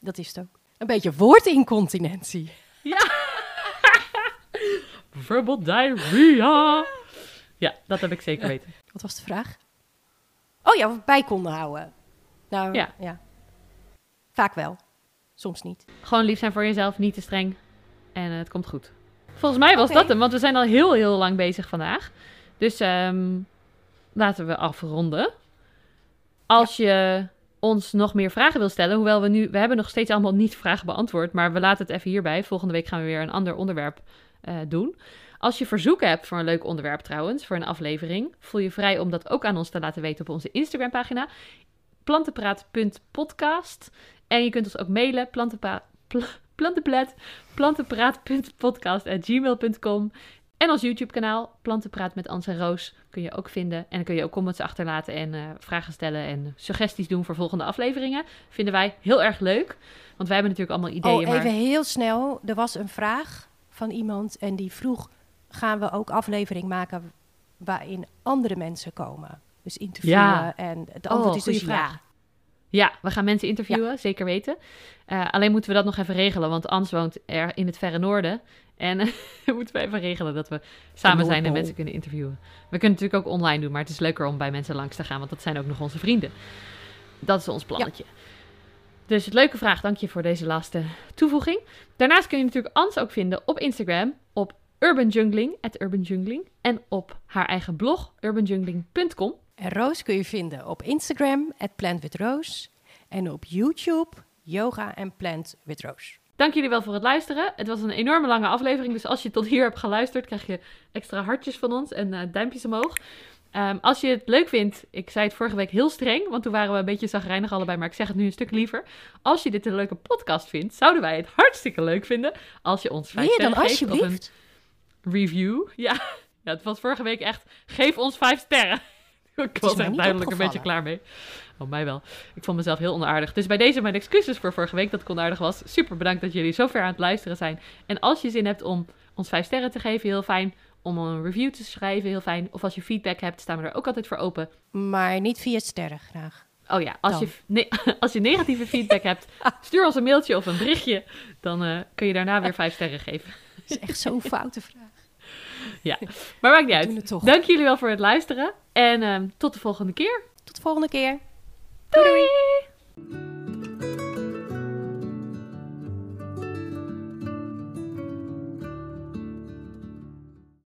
Dat is het ook. Een beetje woordincontinentie. Verbal diarrhea. Ja, dat heb ik zeker weten. Wat was de vraag? Oh ja, of we bij konden houden. Nou, Ja. ja. Vaak wel. Soms niet. Gewoon lief zijn voor jezelf, niet te streng. En eh, het komt goed. Volgens mij was dat hem, want we zijn al heel, heel lang bezig vandaag. Dus ehm, laten we afronden. Als je ons nog meer vragen wil stellen, hoewel we nu, we hebben nog steeds allemaal niet vragen beantwoord, maar we laten het even hierbij. Volgende week gaan we weer een ander onderwerp eh, doen. Als je verzoeken hebt voor een leuk onderwerp trouwens, voor een aflevering, voel je vrij om dat ook aan ons te laten weten op onze Instagram pagina, plantenpraat.podcast. En je kunt ons ook mailen, plantenpa- pl- plantenplet, plantenpraat.podcast.gmail.com. En ons YouTube-kanaal, Plantenpraat met Ans en Roos, kun je ook vinden. En dan kun je ook comments achterlaten en eh, vragen stellen en suggesties doen voor volgende afleveringen. Vinden wij heel erg leuk, want wij hebben natuurlijk allemaal ideeën. oh, even maar... heel snel. Er was een vraag van iemand en die vroeg... gaan we ook aflevering maken waarin andere mensen komen? Dus interviewen. Ja. En het Oh, antwoord is dus ja. Ja, we gaan mensen interviewen, zeker weten. Eh, alleen moeten we dat nog even regelen, want Ans woont er in het verre noorden. En moeten we even regelen dat we samen zijn en mensen kunnen interviewen. We kunnen natuurlijk ook online doen, maar het is leuker om bij mensen langs te gaan, want dat zijn ook nog onze vrienden. Dat is ons plannetje. Dus het leuke vraag, dank je voor deze laatste toevoeging. Daarnaast kun je natuurlijk Ans ook vinden op Instagram op at urbanjungling. En op haar eigen blog, urbanjungling.com. En Roos kun je vinden op Instagram, at Plant with Roos. En op YouTube, Yoga en Plant with Roos. Dank jullie wel voor het luisteren. Het was een enorme lange aflevering, dus als je tot hier hebt geluisterd, krijg je extra hartjes van ons en eh, duimpjes omhoog. Ehm, als je het leuk vindt, ik zei het vorige week heel streng, want toen waren we een beetje zagrijnig allebei, maar ik zeg het nu een stuk liever. Als je dit een leuke podcast vindt, zouden wij het hartstikke leuk vinden als je ons vijf sterren geeft of een review. Ja. ja, het was vorige week echt, geef ons vijf sterren. ik was niet duidelijk een beetje klaar mee. Oh, mij wel. Ik vond mezelf heel onaardig. Dus bij deze mijn excuses voor vorige week dat ik onaardig was. Super bedankt dat jullie zo ver aan het luisteren zijn. En als je zin hebt om ons vijf sterren te geven, heel fijn. Om een review te schrijven, heel fijn. Of als je feedback hebt, staan we er ook altijd voor open. Maar niet via sterren graag. Oh ja, als, Dan. je, nee, als je negatieve feedback hebt, stuur ons een mailtje of een berichtje. Dan eh, kun je daarna weer vijf sterren geven. Dat is echt zo'n foute vraag. Maar maakt niet We doen uit. het toch. Dank jullie wel voor het luisteren. En ehm, tot de volgende keer. Tot de volgende keer. Doei!